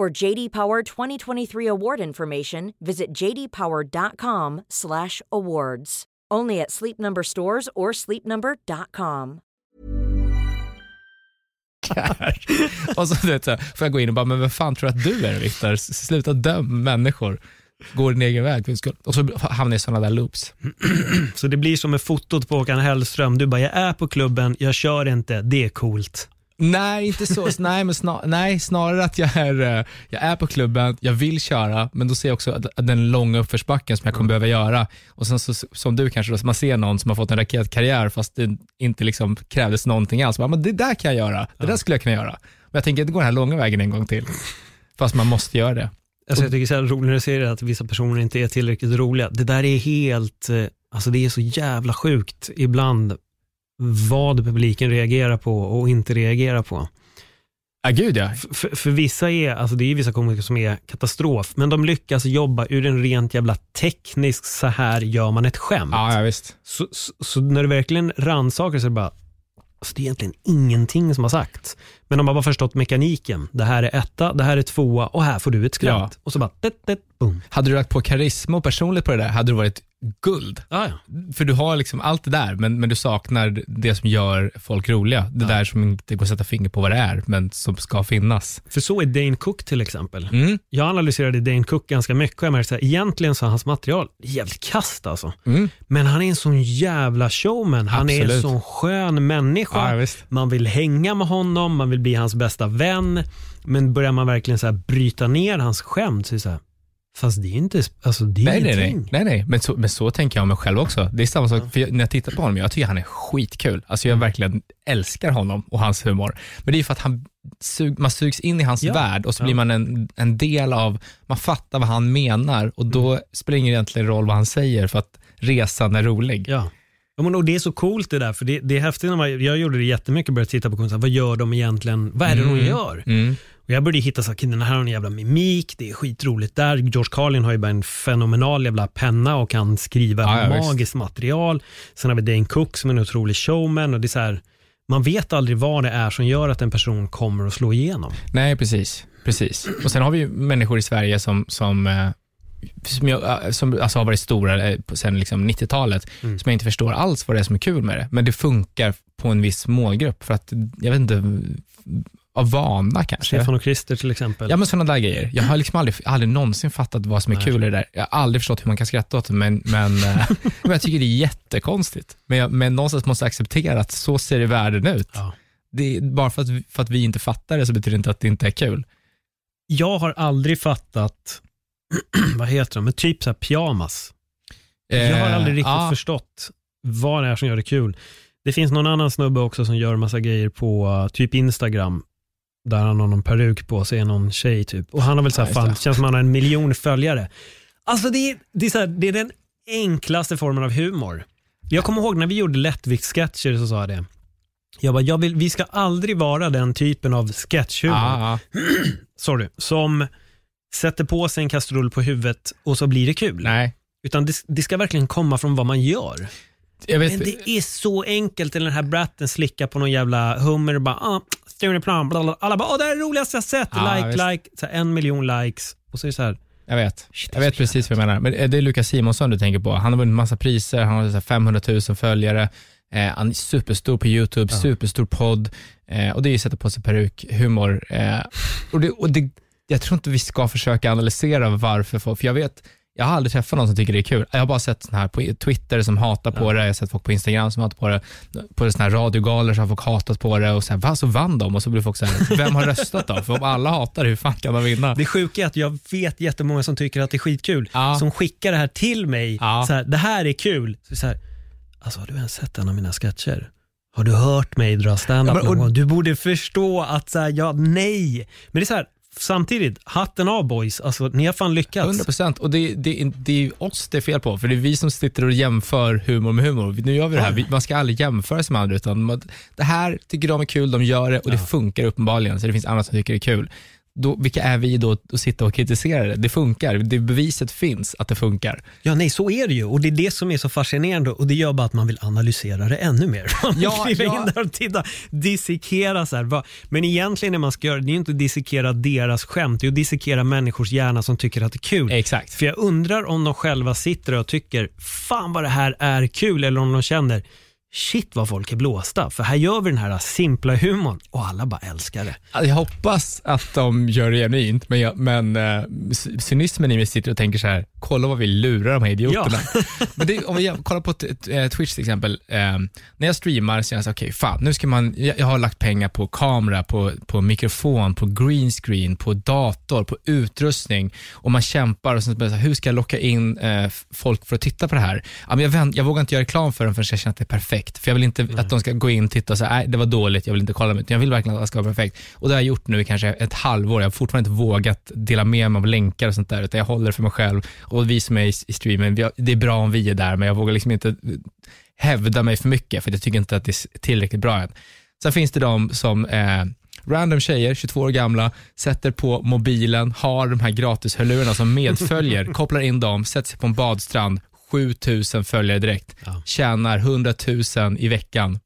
For JD Power 2023 award information, visit jdpower.com/awards. Only at Sleep Number stores or sleepnumber.com. Och så, vet, så får jag gå in och bara, men vem fan tror du att du är Viktor? Sluta döm människor. Gå din egen väg. Och så hamnar jag i sådana där loops. Så det blir som med fotot på Håkan Hellström. Du bara, jag är på klubben, jag kör inte, det är coolt. Nej, inte så. Nej, men snar, nej, snarare att jag är, eh, jag är på klubben, jag vill köra, men då ser jag också att- att den långa uppförsbacken som jag kommer behöva göra. Och sen så, som du kanske, då, man ser någon som har fått en raketkarriär fast det inte liksom krävdes någonting alls. Men det där kan jag göra, det där skulle jag kunna göra. Men jag tänker inte gå den här långa vägen en gång till. Fast man måste göra det. Alltså jag tycker så här roligt när du säger det, att vissa personer inte är tillräckligt roliga. Det där är helt, eh, alltså det är så jävla sjukt ibland vad publiken reagerar på och inte reagerar på. Ja, gud ja. För, för vissa är, alltså det är vissa komiker som är katastrof, men de lyckas jobba ur en rent jävla teknisk, så här gör man ett skämt. Ja, ja visst. Så, så, så när du verkligen rannsakar så är det bara, alltså det är egentligen ingenting som har sagts. Men de har bara förstått mekaniken. Det här är etta, det här är tvåa och här får du ett skratt. Och så bara, det, det, boom. Hade du lagt på karisma och personligt på det där, hade du varit guld. Ah, ja. För du har liksom allt det där, men, men du saknar det som gör folk roliga. Det där som inte går att sätta finger på vad det är, men som ska finnas. För så är Dane Cook till exempel. Mm. Jag analyserade Dane Cook ganska mycket och jag märkte att egentligen så är hans material jävligt kast alltså. Mm. Men han är en sån jävla showman. Han är en Absolut. sån skön människa. Ja, visst. man vill hänga med honom, man vill bli hans bästa vän. Men börjar man verkligen så här bryta ner hans skämt så är det så här, fast det är inte, alltså det är Nej, ingenting. nej. nej, nej. Men, så, men så tänker jag om mig själv också. Det är samma sak, för jag, när jag tittar på honom, jag tycker han är skitkul. Alltså Mm. jag verkligen älskar honom och hans humor. Men det är för att han man sugs in i hans Ja. värld och så Ja. blir man en, en del av, man fattar vad han menar och då Mm. spelar det ingen egentligen roll vad han säger för att resan är rolig. Ja. Ja, men, och det är så coolt det där, för det, det är häftigt när man, jag gjorde det jättemycket, började titta på konst, vad gör de egentligen, vad är det de Mm. gör? Mm. Och jag började hitta så här, den här har en jävla mimik, det är skitroligt där. George Carlin har ju bara en fenomenal jävla penna och kan skriva Ja, ja, magiskt material. Sen har vi Dane Cook som är en otrolig showman och det är här, man vet aldrig vad det är som gör att en person kommer att slå igenom. Nej, precis. precis. Och Sen har vi ju människor i Sverige som, som, eh, som, jag, eh, som alltså har varit stora eh, sen liksom 90-talet, Mm. som jag inte förstår alls vad det är som är kul med det. Men det funkar på en viss målgrupp, för att, jag vet inte, av vana kanske. Stefan och Christer till exempel. Ja men sådana där grejer. Jag har liksom aldrig, aldrig någonsin fattat vad som är Nej. kul i det där. Jag har aldrig förstått hur man kan skratta åt det, men, men, eh, men jag tycker det är jättekonstigt. Men, jag, men någonstans måste jag acceptera att så ser det världen ut. Ja. Det bara för att, för att vi inte fattar det så betyder det inte att det inte är kul. Jag har aldrig fattat, vad heter de, men typ så här pyjamas. Jag har Eh, aldrig riktigt ja, förstått vad det är som gör det kul. Det finns någon annan snubbe också som gör massa grejer på uh, typ Instagram. Där han har någon peruk på sig, någon tjej typ. Och han har väl så här, Ja, fan, det. känns som han har en miljon följare. Alltså det är, det, är så här, det är den enklaste formen av humor. Jag kommer ihåg när vi gjorde lättviktssketcher så sa jag det. Jag bara, jag vill, vi ska aldrig vara den typen av sketchhumor Ja, ja. sorry, som sätter på sig en kastrull på huvudet och så blir det kul. Nej. Utan det, det ska verkligen komma från vad man gör. Jag vet, Men det är så enkelt, den här bratten slickar på någon jävla hummer och bara ah, Stureplan, bla, bla. alla bara åh det här är det roligaste jag sett, Ja, like, visst. like, så en miljon likes och så är det så här, jag vet. shit, Jag vet precis vad jag menar. Men eh, det är Lukas Simonsson du tänker på. Han har vunnit massa priser, han har så här 500 000 följare, eh, han är superstor på YouTube, Ja. superstor podd eh, och det är ju sätta på sig peruk, humor. Eh, och det, och det, jag tror inte vi ska försöka analysera varför folk, för jag vet, jag har aldrig träffat någon som tycker det är kul. Jag har bara sett sån här på Twitter som hatar på Ja. det, jag har sett folk på Instagram som hatar på det, på såna här radiogalor så har folk hatat på det och så, här, va, så vann de och så blir folk så här, vem har röstat då? För om alla hatar det, hur fan kan de vinna? Det sjuka är att jag vet jättemånga som tycker att det är skitkul, Ja. som skickar det här till mig. Ja. Så här, det här är kul. Så så här, alltså har du ens sett en av mina sketcher? Har du hört mig dra standup Ja, någon gång? Du borde förstå att så här, ja, nej. Men det är så här, samtidigt, hatten av boys, alltså ni har fan lyckats. 100 procent. Och det, det, det är oss det är fel på, för det är vi som sitter och jämför humor med humor. Nu gör vi det här, vi, man ska aldrig jämföra sig med andra, utan man, det här tycker de är kul, de gör det och det funkar uppenbarligen, så det finns andra som tycker det är kul. Då, vilka är vi då att sitta och kritisera det? Det funkar, det beviset finns att det funkar. Ja, nej, så är det ju. Och det är det som är så fascinerande och det gör bara att man vill analysera det ännu mer. Man vill Ja, kliva ja. in där och titta, dissekera så här. Men egentligen det man ska göra, det är ju inte att dissekera deras skämt, det är att dissekera människors hjärna som tycker att det är kul. Exakt. För jag undrar om de själva sitter och tycker, fan vad det här är kul, eller om de känner, shit vad folk är blåsta. För här gör vi den här simpla humorn och alla bara älskar det. Jag hoppas att de gör det genuint, men, jag, men eh, cynismen i mig sitter och tänker så här, kolla vad vi lurar de här idioterna. men det, om vi kollar på eh, Twitch till exempel, eh, när jag streamar så är jag så okej, okay, fan, nu ska man, jag, jag har lagt pengar på kamera, på, på mikrofon, på green screen, på dator, på utrustning och man kämpar och sen börjar så här, hur ska jag locka in eh, folk för att titta på det här? Ja, men jag, vänt, jag vågar inte göra reklam för dem förrän jag känner att det är perfekt, för jag vill inte att de ska gå in och titta och säga, nej det var dåligt, jag vill inte kolla, utan jag vill verkligen att det ska vara perfekt. Och det har jag gjort nu i kanske ett halvår, jag har fortfarande inte vågat dela med mig av länkar och sånt där, utan jag håller för mig själv och vi som är i, i streamen, har, det är bra om vi är där, men jag vågar liksom inte hävda mig för mycket, för jag tycker inte att det är tillräckligt bra än. Sen finns det de som eh, random tjejer, 22 år gamla, sätter på mobilen, har de här gratishörlurarna som medföljer, kopplar in dem, sätter sig på en badstrand, 7000 följare direkt, Ja. tjänar 100 000 i veckan.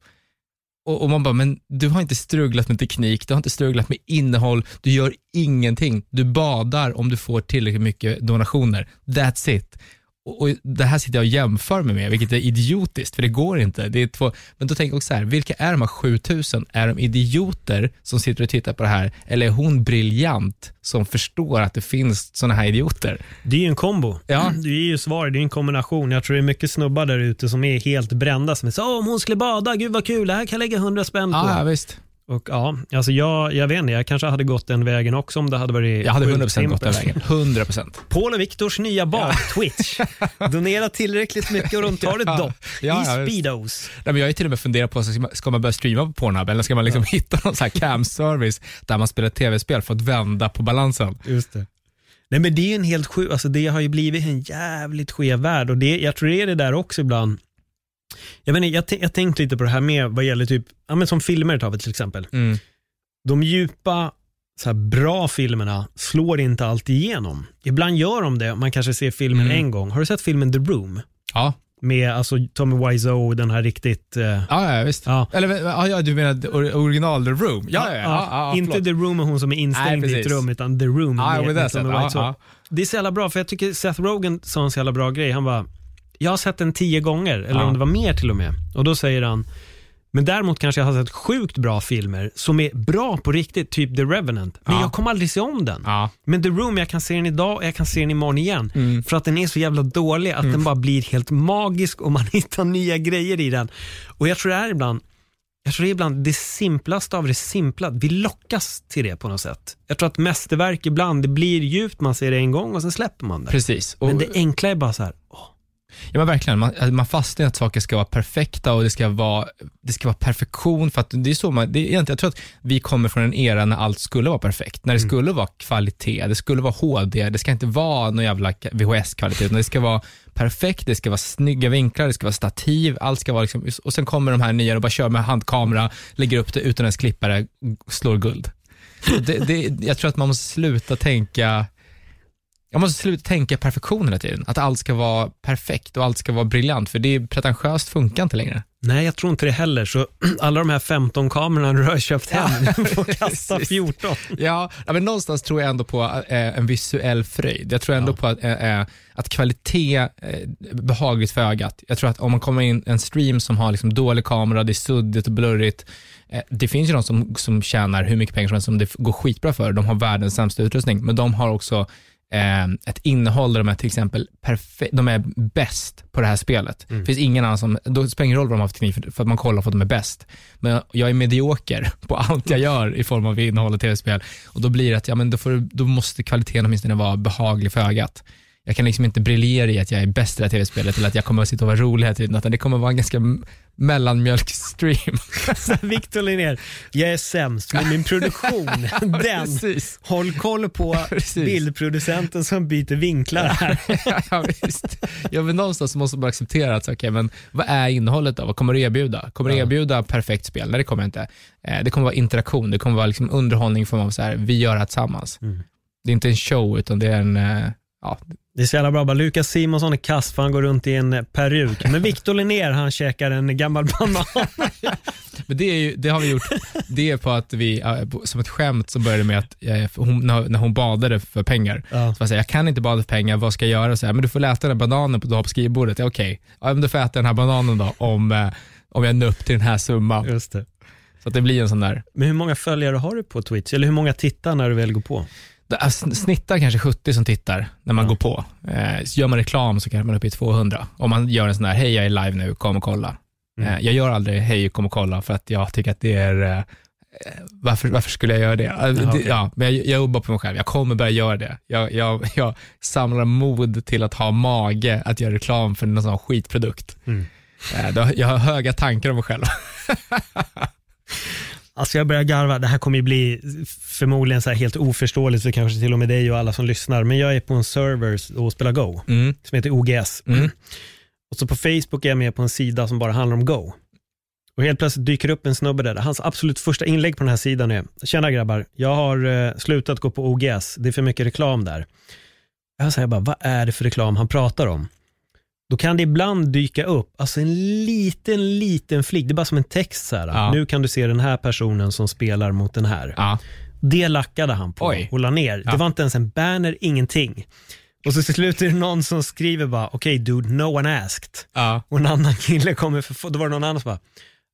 Och, och man bara, men du har inte strugglat med teknik, du har inte strugglat med innehåll, du gör ingenting. Du badar om du får tillräckligt mycket donationer. That's it. Och, och Det här sitter jag och jämför mig med, vilket är idiotiskt, för det går inte. Det är två, men då tänker jag också så här, vilka är de här 7000? Är de idioter som sitter och tittar på det här, eller är hon briljant som förstår att det finns sådana här idioter? Det är ju en kombo. Ja. Det är ju svaret, det är en kombination. Jag tror det är mycket snubbar där ute som är helt brända som är så "Åh, om hon skulle bada, gud vad kul, det här kan jag lägga 100 spänn på. Ja, visst. Och ja, alltså jag, jag vet inte, jag kanske hade gått den vägen också om det hade varit Jag hade sjukt 100% gått den vägen. 100%. Paul och Viktors nya bad, Twitch. Donera tillräckligt mycket och de tar ett Ja. dopp Ja, i ja. Speedos. Nej, men jag har till och med funderat på, ska man, ska man börja streama på Pornhub eller ska man liksom hitta någon sån här cam-service där man spelar tv-spel för att vända på balansen? Just det. Nej men det är en helt sjuk, alltså det har ju blivit en jävligt skev värld och det, jag tror det är det där också ibland. Jag vet inte, jag, jag tänkte lite på det här med vad gäller typ, ja men som filmer tar vi till exempel. Mm. De djupa, så här, bra filmerna slår inte alltid igenom. Ibland gör de det, man kanske ser filmen Mm. en gång. Har du sett filmen The Room? Ja. Med alltså Tommy Wiseau, den här riktigt, eh, Ja, ja, visst. ja. Eller ja, du menar or- original The Room? Ja, ja, ja. ja, ja inte. The Room hon som är instängd Nej, i ett rum, utan The Room med, med Tommy Wiseau. Det är så jävla bra, för jag tycker Seth Rogen sa en så jävla bra grej. Han bara, jag har sett den tio gånger, eller Ja. om det var mer till och med. Och då säger han, men däremot kanske jag har sett sjukt bra filmer som är bra på riktigt, typ The Revenant. Men Ja. jag kommer aldrig se om den. Ja. Men The Room, jag kan se den idag och jag kan se den imorgon igen. Mm. För att den är så jävla dålig att den bara blir helt magisk och man hittar nya grejer i den. Och jag tror det är ibland, jag tror det är ibland det simplaste av det simpla. Vi lockas till det på något sätt. Jag tror att mästerverk ibland, det blir djupt, man ser det en gång och sen släpper man det. Precis. Och, Men det enkla är bara så här, Ja men verkligen, man, alltså, man fastnar i att saker ska vara perfekta och det ska vara, det ska vara perfektion. För att det är så man, det är egentligen, jag tror att vi kommer från en era när allt skulle vara perfekt. När det skulle vara kvalitet, det skulle vara HD, det ska inte vara någon jävla VHS-kvalitet, utan det ska vara perfekt, det ska vara snygga vinklar, det ska vara stativ, allt ska vara liksom, och sen kommer de här nya och bara kör med handkamera, lägger upp det utan ens klippare, slår guld. Det, det, jag tror att man måste sluta tänka jag måste sluta tänka perfektion hela tiden. Att allt ska vara perfekt och allt ska vara briljant, för det är pretentiöst funkar inte längre. nej jag tror inte det heller. Så alla de här 15 kamerorna du har köpt hem, du får kasta Precis. 14. Ja, ja, men någonstans tror jag ändå på eh, en visuell fröjd. Jag tror ändå Ja. på att, eh, eh, att kvalitet eh, behagligt för ögat. Jag tror att om man kommer in en stream som har liksom dålig kamera, det är suddigt och blurrigt. Det finns ju de som, som tjänar hur mycket pengar som helst som det går skitbra för. De har världens sämsta utrustning, men de har också ett innehåll där de är till exempel perfe- de är bäst på det här spelet. Det finns ingen annan som, då spelar det ingen roll vad de har för teknik för, för att man kollar för att de är bäst. Men jag är medioker på allt jag gör i form av innehåll och tv-spel och då blir det att, ja men då, får, då måste kvaliteten åtminstone vara behaglig för ögat. Jag kan liksom inte briljera i att jag är bäst i det här tv-spelet eller att jag kommer att sitta och vara rolig hela tiden, utan det kommer att vara en ganska mellanmjölkstream. Victor Linnér, jag är sämst, men min produktion, den, Precis. håll koll på Precis. bildproducenten som byter vinklar här. ja, visst. Ja, men någonstans måste man acceptera att, okej, men vad är innehållet då? Vad kommer du erbjuda? Kommer du erbjuda perfekt spel? Nej, det kommer jag inte. Eh, det kommer vara interaktion, det kommer vara liksom underhållning i form av så här, vi gör det här tillsammans. Mm. Det är inte en show, utan det är en, eh, ja, Det är så jävla bra. Bara Lukas Simonsson är kass för han går runt i en peruk. Men Victor Linnér han käkar en gammal banan. Men det, är ju, det har vi gjort, det är på att vi, som ett skämt som började med att hon, när, hon badade för pengar, Ja. så jag säger jag kan inte bada för pengar, vad ska jag göra? Så här, men du får äta den här bananen på- du har på skrivbordet. Ja, Okej, ja, men du får äta den här bananen då om, eh, om jag når upp till den här summan. Just det. Så att det blir en sån där, Men hur många följare har du på Twitch? Eller hur många tittar när du väl går på? Snittar kanske 70 som tittar när man går på. Eh, gör man reklam så kanske man är uppe i 200. Om man gör en sån här, hej jag är live nu, kom och kolla. Mm. Eh, jag gör aldrig hej, kom och kolla för att jag tycker att det är, eh, varför, varför skulle jag göra det? Eh, det okej. ja, men jag, jag jobbar på mig själv, jag kommer börja göra det. Jag, jag, jag samlar mod till att ha mage att göra reklam för någon sån skitprodukt. Mm. Eh, jag har höga tankar om mig själv. Alltså jag börjar garva, det här kommer ju bli förmodligen så helt oförståeligt för kanske till och med dig och alla som lyssnar, men jag är på en server och spelar Go, Mm. som heter OGS. Mm. Och så på Facebook är jag med på en sida som bara handlar om Go. Och helt plötsligt dyker upp en snubbe där. Hans absolut första inlägg på den här sidan är, tjena grabbar, jag har eh, slutat gå på OGS, det är för mycket reklam där. Jag säger bara, vad är det för reklam han pratar om? Då kan det ibland dyka upp, alltså en liten, liten flik, det är bara som en text så här. Ja. Nu kan du se den här personen som spelar mot den här. Ja. Det lackade han på Oj. och la ner. Ja. Det var inte ens en banner, ingenting. Och så till slut är det någon som skriver bara, okej dude, no one asked. Och en annan kille kommer, för, då var det någon annan som bara,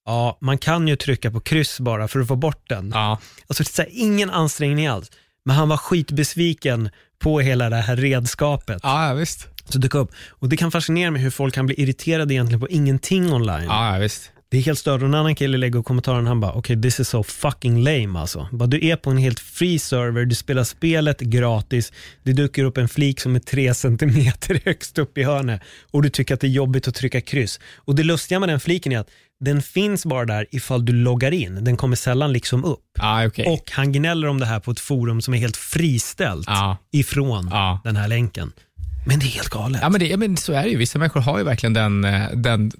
ja, man kan ju trycka på kryss bara för att få bort den. Alltså det är här, ingen ansträngning alls. Men han var skitbesviken på hela det här redskapet. Ja, visst. Så dök upp. Och det kan fascinera mig hur folk kan bli irriterade egentligen på ingenting online. Ja, visst. Det är helt stört. Och en annan kille lägger kommentaren, han bara, okej this is so fucking lame alltså. Bara, du är på en helt free server, du spelar spelet gratis, det dyker upp en flik som är tre centimeter högst upp i hörnet och du tycker att det är jobbigt att trycka kryss. Och det lustiga med den fliken är att den finns bara där ifall du loggar in, den kommer sällan liksom upp. Ja, okej. Och han gnäller om det här på ett forum som är helt friställt Ja. ifrån Ja. den här länken. Men det är helt galet. Ja, men, det, ja, men så är det ju. Vissa människor har ju verkligen den, eh, den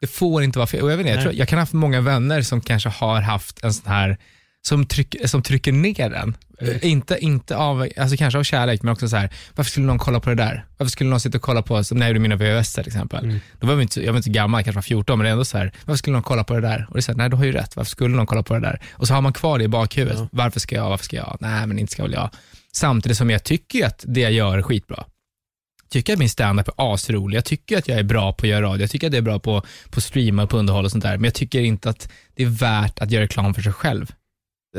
det får inte vara fel. Och jag, vet inte, jag, tror, jag kan ha haft många vänner som kanske har haft en sån här, som, tryck, som trycker ner den. Eh, Inte, inte av, alltså kanske av kärlek, men också så här, varför skulle någon kolla på det där? Varför skulle någon sitta och kolla på, som när jag gjorde mina VHS till exempel. Då var jag, inte, jag var inte gammal, kanske var 14, men det är ändå så här, varför skulle någon kolla på det där? Och det är så här, nej du har ju rätt, varför skulle någon kolla på det där? Och så har man kvar det i bakhuvudet, varför ska jag, varför ska jag? Nej men inte ska väl jag. Samtidigt som jag tycker att det jag gör är skitbra tycker att min standup är asrolig. Jag tycker att jag är bra på att göra radio. Jag tycker att jag är bra på, på att streama och på underhåll och sånt där. Men jag tycker inte att det är värt att göra reklam för sig själv.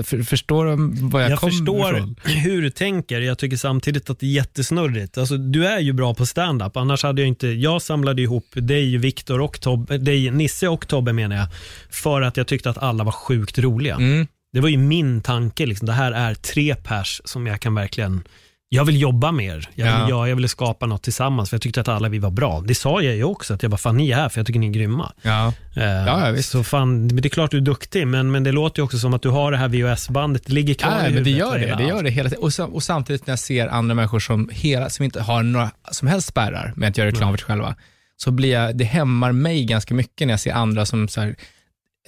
För, förstår du vad jag, Jag kommer förstår ifrån? hur du tänker. Jag tycker samtidigt att det är jättesnurrigt. Alltså, du är ju bra på stand-up. Annars hade jag inte, jag samlade ihop dig, Viktor och Tobbe, dig, Nisse och Tobbe menar jag, för att jag tyckte att alla var sjukt roliga. Mm. Det var ju min tanke, liksom. det här är tre pers som jag kan verkligen jag vill jobba mer. Jag, Ja. vill, jag, jag ville skapa något tillsammans för jag tyckte att alla vi var bra. Det sa jag ju också, att jag bara, fan ni är här för jag tycker ni är grymma. Ja. Eh, Ja, ja, visst. Så fan, det är klart du är duktig, men, men det låter ju också som att du har det här VHS-bandet, det ligger kvar Ja, i men det huvudet gör det. Det gör det hela tiden. Och, och samtidigt när jag ser andra människor som, hela, som inte har några som helst spärrar med att göra reklam för sig själva, så blir jag, det hämmar mig ganska mycket när jag ser andra som så här,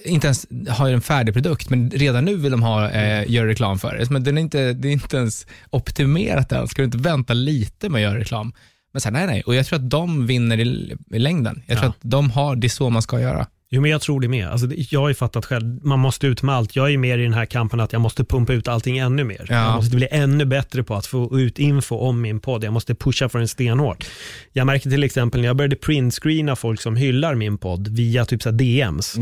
inte ens har en färdig produkt, men redan nu vill de ha, eh, göra reklam för det. Men den är inte, det är inte ens optimerat än. Ska du inte vänta lite med att göra reklam? Men så här, nej, nej. Och jag tror att de vinner i, i längden. Jag tror Ja. att de har, det är så man ska göra. Jo, men jag tror det med. Alltså, jag har ju fattat själv, man måste ut med allt. Jag är mer i den här kampen att jag måste pumpa ut allting ännu mer. Ja. Jag måste bli ännu bättre på att få ut info om min podd. Jag måste pusha för den stenhårt. Jag märker till exempel när jag började printscreena folk som hyllar min podd via typ så DMs,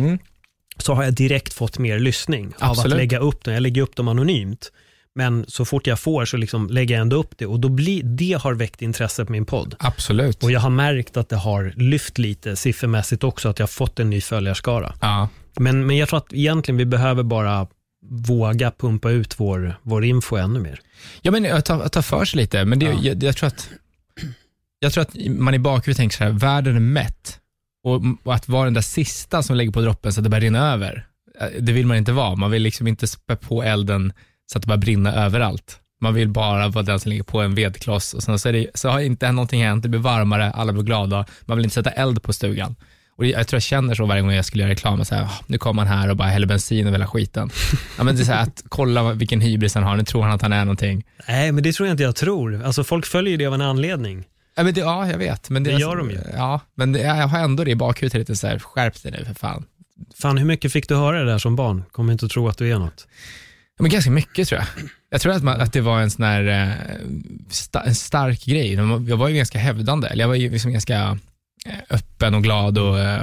så har jag direkt fått mer lyssning av. Absolut. att lägga upp dem. Jag lägger upp dem anonymt. Men så fort jag får så liksom lägger jag ändå upp det och då blir, det har väckt intresse på min podd. Absolut. Och jag har märkt att det har lyft lite siffermässigt också, att jag har fått en ny följarskara. Ja. Men, men jag tror att egentligen vi behöver bara våga pumpa ut vår, vår info ännu mer. Ja, men jag tar, jag tar för sig lite, men det, Ja. jag, jag, tror att, jag tror att man i bakhuvudet tänker så här, världen är mätt. Och, och att vara den där sista som lägger på droppen så att det börjar rinna över, eh, det vill man inte vara. Man vill liksom inte spä på elden så att det börjar brinna överallt. Man vill bara vara den som ligger på en vedkloss och sen så, det, så har inte någonting hänt, det blir varmare, alla blir glada. Man vill inte sätta eld på stugan. Och jag tror jag känner så varje gång jag skulle göra reklam, så här, "Ah, nu kommer han här och bara häller bensin över hela skiten. Ja, men det är så här, att kolla vilken hybris han har, nu tror han att han är någonting. Nej, men det tror jag inte jag tror. Alltså folk följer det av en anledning. Ja, men det, ja jag vet. Men det, Det gör de ju. Ja, men det, jag har ändå det i bakhuvudet lite så här, skärp dig nu för fan. Fan, hur mycket fick du höra det där som barn? Kommer inte att tro att du är något. Ja, men ganska mycket tror jag. Jag tror att, man, att det var en sån här eh, sta, en stark grej. Jag var ju ganska hävdande, eller jag var ju liksom ganska eh, öppen och glad och eh,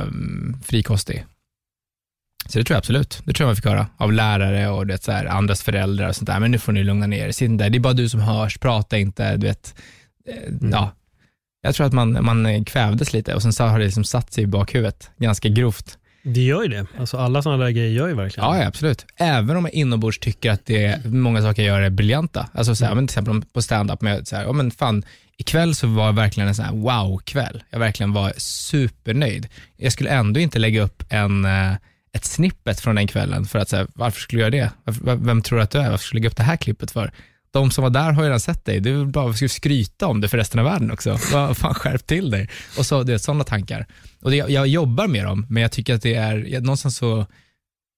frikostig. Så det tror jag absolut. Det tror jag man fick höra av lärare och det, så här, andras föräldrar och sånt där. Men nu får ni lugna ner er. Det är bara du som hörs, prata inte. Du vet. Eh, Ja. Jag tror att man, man kvävdes lite och sen så har det liksom satt sig i bakhuvudet ganska grovt. Det gör ju det. Alltså alla sådana där grejer gör ju verkligen Ja, ja, absolut. Även om jag inombords tycker att det är, många saker jag gör är briljanta. Alltså så här, men till exempel på stand-up, men så här, ja, men fan, ikväll så var verkligen en sån här wow-kväll. Jag verkligen var supernöjd. Jag skulle ändå inte lägga upp en, eh, ett snippet från den kvällen för att säga, varför skulle jag göra det? Vem tror du att du är? Varför skulle jag lägga upp det här klippet för? De som var där har ju redan sett dig. Det väl bara att skryta om det för resten av världen också. Vad fan, skärp till dig. Och så, det är sådana tankar. Och det, jag jobbar med dem, men jag tycker att det är, någonstans så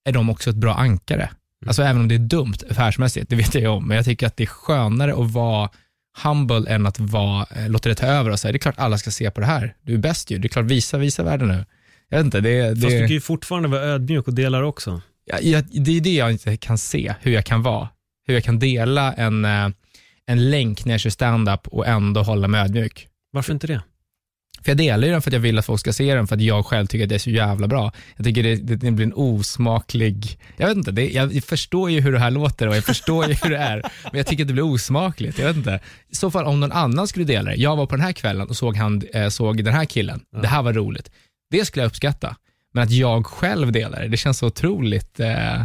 är de också ett bra ankare. Alltså även om det är dumt affärsmässigt, det vet jag ju om, men jag tycker att det är skönare att vara humble än att vara, eh, låta det ta över och säga, det är klart alla ska se på det här. Du är bäst ju, det är klart visa, visa världen nu. Jag vet inte, det, Fast du det, kan ju fortfarande vara ödmjuk och delar också. jag, det är det jag inte kan se, hur jag kan vara. Hur jag kan dela en, eh, en länk när jag kör stand-up och ändå hålla mig ödmjuk. Varför inte det? För jag delar ju den för att jag vill att folk ska se den, för att jag själv tycker att det är så jävla bra. Jag tycker det, det, det blir en osmaklig, jag vet inte, det, jag förstår ju hur det här låter och jag förstår ju hur det är, men jag tycker att det blir osmakligt. Jag vet inte. I så fall om någon annan skulle dela det, jag var på den här kvällen och såg, han, eh, såg den här killen, det här var roligt. Det skulle jag uppskatta. Men att jag själv delar det, det känns så otroligt eh,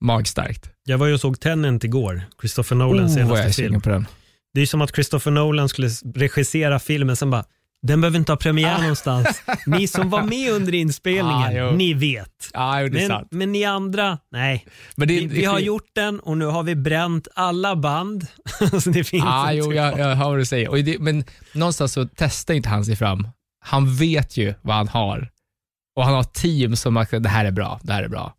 magstarkt. Jag var ju och såg Tenant igår, Christopher Nolans Oh, senaste film. på den. Det är som att Christopher Nolan skulle regissera filmen, sen bara, den behöver inte ha premiär någonstans. Ni som var med under inspelningen, Ah, ni vet. Ja, jo, Men, men ni andra, nej. Det, Vi, vi har gjort den och nu har vi bränt alla band. så det finns Ah, inte jo, jag, jag hör vad du säger. Det, men någonstans så testar inte han sig fram. Han vet ju vad han har. Och han har team som sagt det här är bra, det här är bra.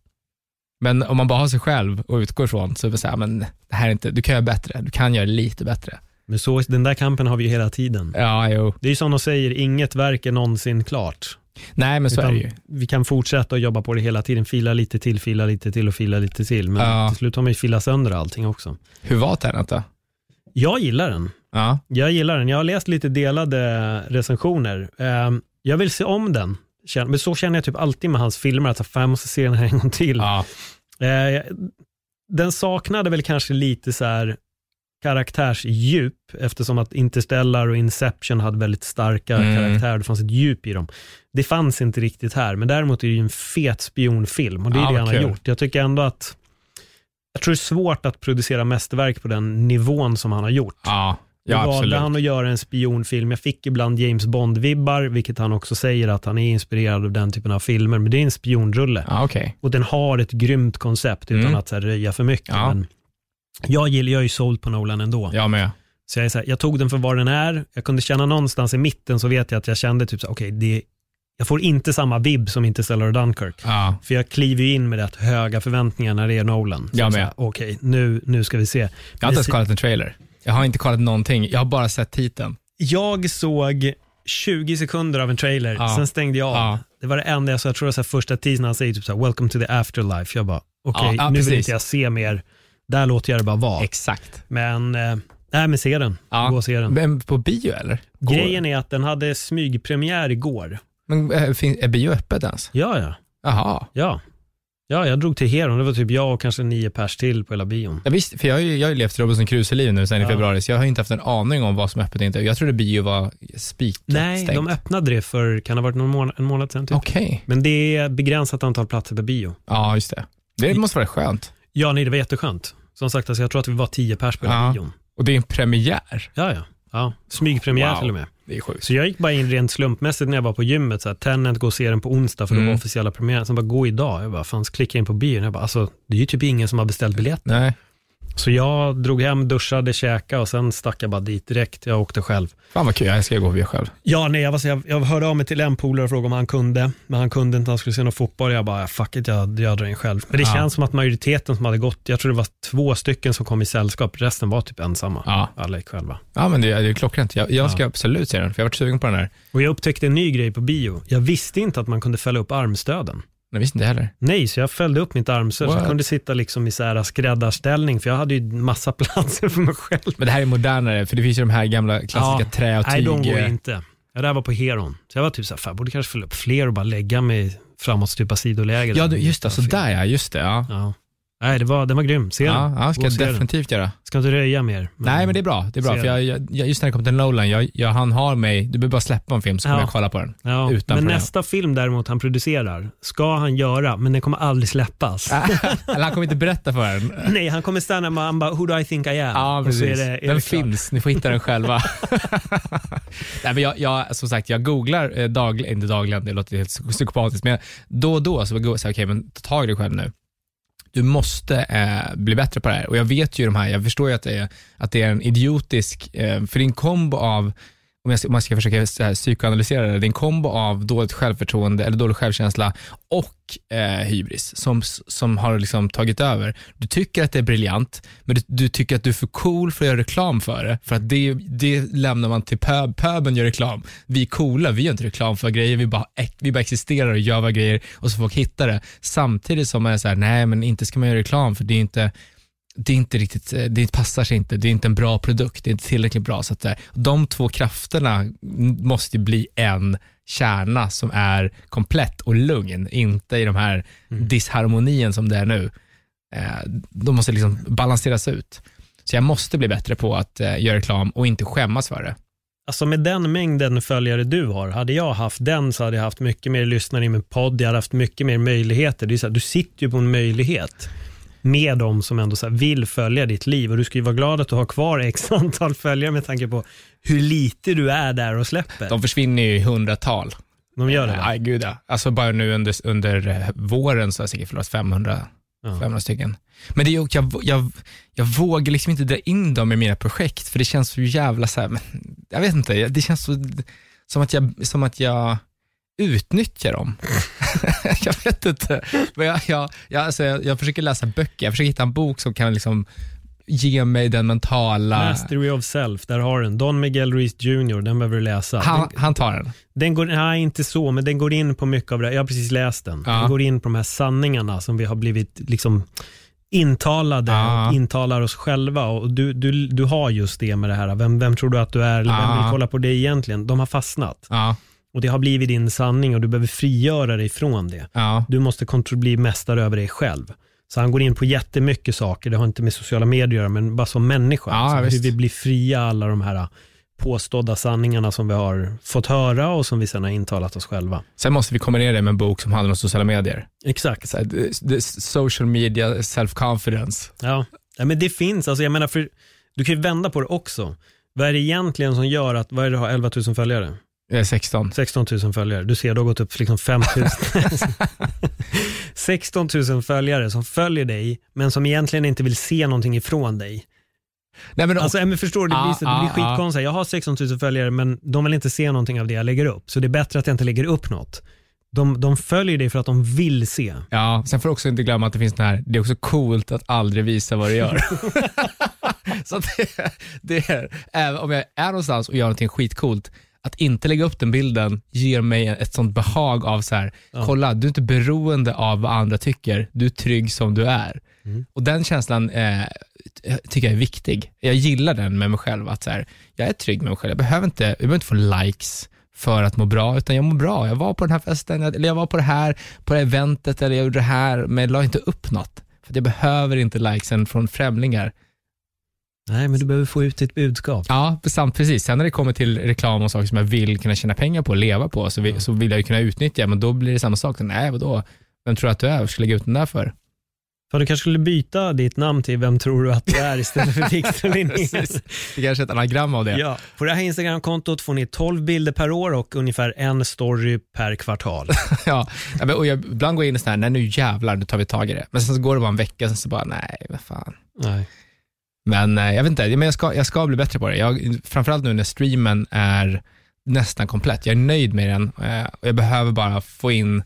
Men om man bara har sig själv och utgår ifrån så är det så här, men det här är inte, du kan göra bättre, du kan göra lite bättre. Men så, den där kampen har vi ju hela tiden. Ja, jo. Det är ju som de säger, inget verk är någonsin klart. Nej, men så är Utan det ju. Vi kan fortsätta att jobba på det hela tiden, fila lite till, fila lite till och fila lite till. Men Ja. till slut har man ju filat sönder allting också. Hur var Tenet då? Jag gillar den. Ja. Jag gillar den. Jag har läst lite delade recensioner. Ehm, Jag vill se om den. Känn- Men så känner jag typ alltid med hans filmer, att fan, jag måste se den här en gång till. ja. Eh, Den saknade väl kanske lite så här karaktärsdjup, eftersom att Interstellar och Inception hade väldigt starka Mm. karaktärer, det fanns ett djup i dem. Det fanns inte riktigt här, men däremot är det ju en fet spionfilm och det är Ja, det han har gjort. Jag tycker ändå att, jag tror det är svårt att producera mästerverk på den nivån som han har gjort. Ja, Nu ja valde han att göra en spionfilm. Jag fick ibland James Bond-vibbar, vilket han också säger att han är inspirerad av den typen av filmer, men det är en spionrulle. Ja, okej. Och den har ett grymt koncept utan Mm. att så här, röja för mycket. Ja. Men jag, gillar, jag är ju såld på Nolan ändå. Jag med. Så jag, är så här, jag tog den för vad den är. Jag kunde känna någonstans i mitten så vet jag att jag kände typ okej, det jag får inte samma vibb som Interstellar och Dunkirk. Ja. För jag kliver ju in med rätt höga förväntningar när det är Nolan. Jag med. Okej, nu, nu ska vi se. Jag har inte ens kollat en trailer. Jag har inte kollat någonting. Jag har bara sett titeln. Jag såg 20 sekunder av en trailer, Ja. sen stängde jag av. Ja. Det var det enda jag såg. Jag tror det var så första teasern han säger typ så här, “Welcome to the afterlife”. Jag bara, okej, Ja, ja, nu vill precis. inte jag se mer. Där låter jag det bara vara. Exakt. Men, eh, nej men se den. Gå och se den. Men på bio eller? Går- Grejen är att den hade smygpremiär igår. Men fin- är bio öppet ens? Ja, ja. Jaha. Ja, ja jag drog till Heron. Det var typ jag och kanske nio pers till på hela bion. Ja, visst, för jag har ju, jag har ju levt Robinson Crusoe-liv nu sen i Ja. februari, så jag har ju inte haft en aning om vad som är öppet och inte. Jag trodde bio var spikat Nej, stängt. de öppnade det för, kan det ha varit någon månad, en månad sedan typ. Okej. Men det är begränsat antal platser per bio. Ja, just det. Det måste vara skönt. Ja, nej, det var jätteskönt. Som sagt, alltså, jag tror att vi var tio pers på Ja. bion. Och det är en premiär. Ja, ja. ja. Smygpremiär Wow. till och med. Det är sjukt. Så jag gick bara in rent slumpmässigt när jag var på gymmet. Så här, gå och se den på onsdag för det Mm. var officiella premiären. Sen bara, gå idag. Jag bara, fan, så klickade jag in på bion. Jag bara, alltså, det är ju typ ingen som har beställt biljett. Nej. Så jag drog hem, duschade, käkade och sen stack jag bara dit direkt. Jag åkte själv. Fan vad kul, jag ska gå bio själv. Ja, nej, jag, var så, jag, jag hörde av mig till en polare och frågade om han kunde, men han kunde inte, han skulle se någon fotboll. Jag bara, fuck it, jag, jag drar in själv. Men det Ja. känns som att majoriteten som hade gått, jag tror det var två stycken som kom i sällskap, resten var typ ensamma. Ja. Alla gick själva. Ja, men det, det är klockrent. Jag, jag ska Ja. absolut se den, för jag har varit sugen på den här. Och jag upptäckte en ny grej på bio. Jag visste inte att man kunde fälla upp armstöden. Jag visste inte heller. Nej, så jag fällde upp mitt armstöd så jag kunde sitta liksom i så här skräddarställning, för jag hade ju massa platser för mig själv. Men det här är modernare, för det finns ju de här gamla klassiska trä och tyg. Nej, de går inte. Jag där var på Heron. Så jag var typ så här, fan, jag borde kanske fälla upp fler och bara lägga mig framåtstupa sidoläge. Ja, just det. Så där ja, just det. Ja. Ja. Nej, det var, den var grym. Se Ja, den. ja, ska Gå och jag den. definitivt göra. Ska inte röja mer. Nej, men det är bra. Det är bra för jag, jag, jag- just när det kommer till Nolan, jag, jag, han har mig, du behöver bara släppa en film så kommer Ja. jag kolla på den. Ja, Utan men problem. nästa film däremot han producerar, ska han göra, men den kommer aldrig släppas. Eller han kommer inte berätta för en. Nej, han kommer stanna med han bara, who do I think I am? Ja, precis. är det, är den finns, ni får hitta den själva. Nej, men jag, jag, som sagt, jag googlar eh, dagligen, inte dagligen, det låter helt psy- psykopatiskt, men då och då så googlar jag, så här, okej, men ta tag i dig själv nu. Du måste eh, bli bättre på det här. Och jag vet ju de här, jag förstår ju att det är, att det är en idiotisk, eh, för din kombo av om, jag, ska- om man ska försöka här, psykoanalysera det, det är en kombo av dåligt självförtroende eller dålig självkänsla och eh, hybris som, som har liksom tagit över. Du tycker att det är briljant, men du, du tycker att du är för cool för att göra reklam för det. För att det, det lämnar man till pöb. Pöben gör reklam. Vi är coola, vi gör inte reklam för grejer, vi bara, vi bara existerar och gör våra grejer och så får folk hitta det. Samtidigt som man är så här, nej men inte ska man göra reklam för det är inte det är inte riktigt, eh, det passar sig inte, det är inte en bra produkt, det är inte tillräckligt bra. Så att eh, de två krafterna måste bli en kärna som är komplett och lugn, inte i de här disharmonien som det är nu. Eh, De måste liksom balanseras ut. Så jag måste bli bättre på att göra reklam och inte skämmas för det. Alltså med den mängden följare du har, hade jag haft den så hade jag haft mycket mer lyssnare i min podd, jag hade haft mycket mer möjligheter. Det är så här, du sitter ju på en möjlighet med de som ändå så vill följa ditt liv och du ska ju vara glad att du har kvar x antal följare med tanke på hur lite du är där och släpper. De försvinner ju i hundratal. De gör det? Nej, gud ja. Alltså bara nu under, under eh, våren så har jag säkert förlorat 500 Ja. 500 stycken. Men det är, ju- jag, jag, jag vågar liksom inte dra in dem i mina projekt för det känns så jävla så här, jag vet inte, det känns så, som, att jag, som att jag utnyttjar dem. jag vet inte. Men jag, jag, jag, alltså, jag, jag försöker läsa böcker, jag försöker hitta en bok som kan liksom ge mig den mentala... Mastery of Self, där har du den. Don Miguel Ruiz Jr., den behöver du läsa. Han, Den, han tar den. den går, nej, inte så, men den går in på mycket av det. Jag har precis läst den. Ja. Den går in på de här sanningarna som vi har blivit liksom intalade Ja. och intalar oss själva. Och du, du, du har just det med det här, vem, vem tror du att du är? Eller vem Ja. vill kolla på det egentligen? De har fastnat. Och det har blivit din sanning och du behöver frigöra dig från det. ja. Du måste bli mästare över dig själv. Så han går in på jättemycket saker, det har inte med sociala medier att göra, men bara som människa. Ja, så hur vi blir fria alla de här påstådda sanningarna som vi har fått höra och som vi sedan har intalat oss själva. Sen måste vi kombinera det med en bok som handlar om sociala medier. Exakt. Så här, social media self-confidence. Ja. ja, men det finns, alltså jag menar, för du kan ju vända på det också. Vad är det egentligen som gör att, vad är det har, 11 000 följare? Är 16. 16 000 följare. Du ser, du har gått upp liksom 5 000. 16 000 följare som följer dig, men som egentligen inte vill se någonting ifrån dig. Nej, men, Alltså, men förstår du, det blir, så, det Ja, blir ja, skitkonstigt. Jag har 16 000 följare, men de vill inte se någonting av det jag lägger upp. Så det är bättre att jag inte lägger upp något. De, de följer dig för att de vill se. Ja, sen får du också inte glömma att det finns den här, det är också coolt att aldrig visa vad du gör. så det, det är, även om jag är någonstans och gör någonting skitcoolt, att inte lägga upp den bilden ger mig ett sånt behag av så här, Ja. kolla, du är inte beroende av vad andra tycker, du är trygg som du är. Mm. Och den känslan eh, t- tycker jag är viktig. Jag gillar den med mig själv, att så här, jag är trygg med mig själv, jag behöver inte, jag behöver inte få likes för att må bra, utan jag mår bra. Jag var på den här festen, eller jag var på det här, på det här eventet, eller jag gjorde det här, men jag la inte upp något. För jag behöver inte likesen från främlingar. Nej, men du behöver få ut ditt budskap. Ja, samt precis. Sen när det kommer till reklam och saker som jag vill kunna tjäna pengar på och leva på, så vill, så vill jag ju kunna utnyttja, men då blir det samma sak. Nej, vadå? Vem tror du att du är? Vad ska jag lägga ut den där för? För du kanske skulle byta ditt namn till Vem tror du att du är istället för Viktor. Det kanske är ett anagram av det. Ja, på det här Instagram-kontot får ni 12 bilder per år och ungefär en story per kvartal. Ja, ja, och jag ibland går jag in i sån här, nej nu jävlar, nu tar vi tag i det. Men sen så går det bara en vecka, sen så bara, nej, vad fan. Nej. Men eh, jag vet inte, men jag ska, jag ska bli bättre på det. Jag, framförallt nu när streamen är nästan komplett. Jag är nöjd med den eh, och jag behöver bara få in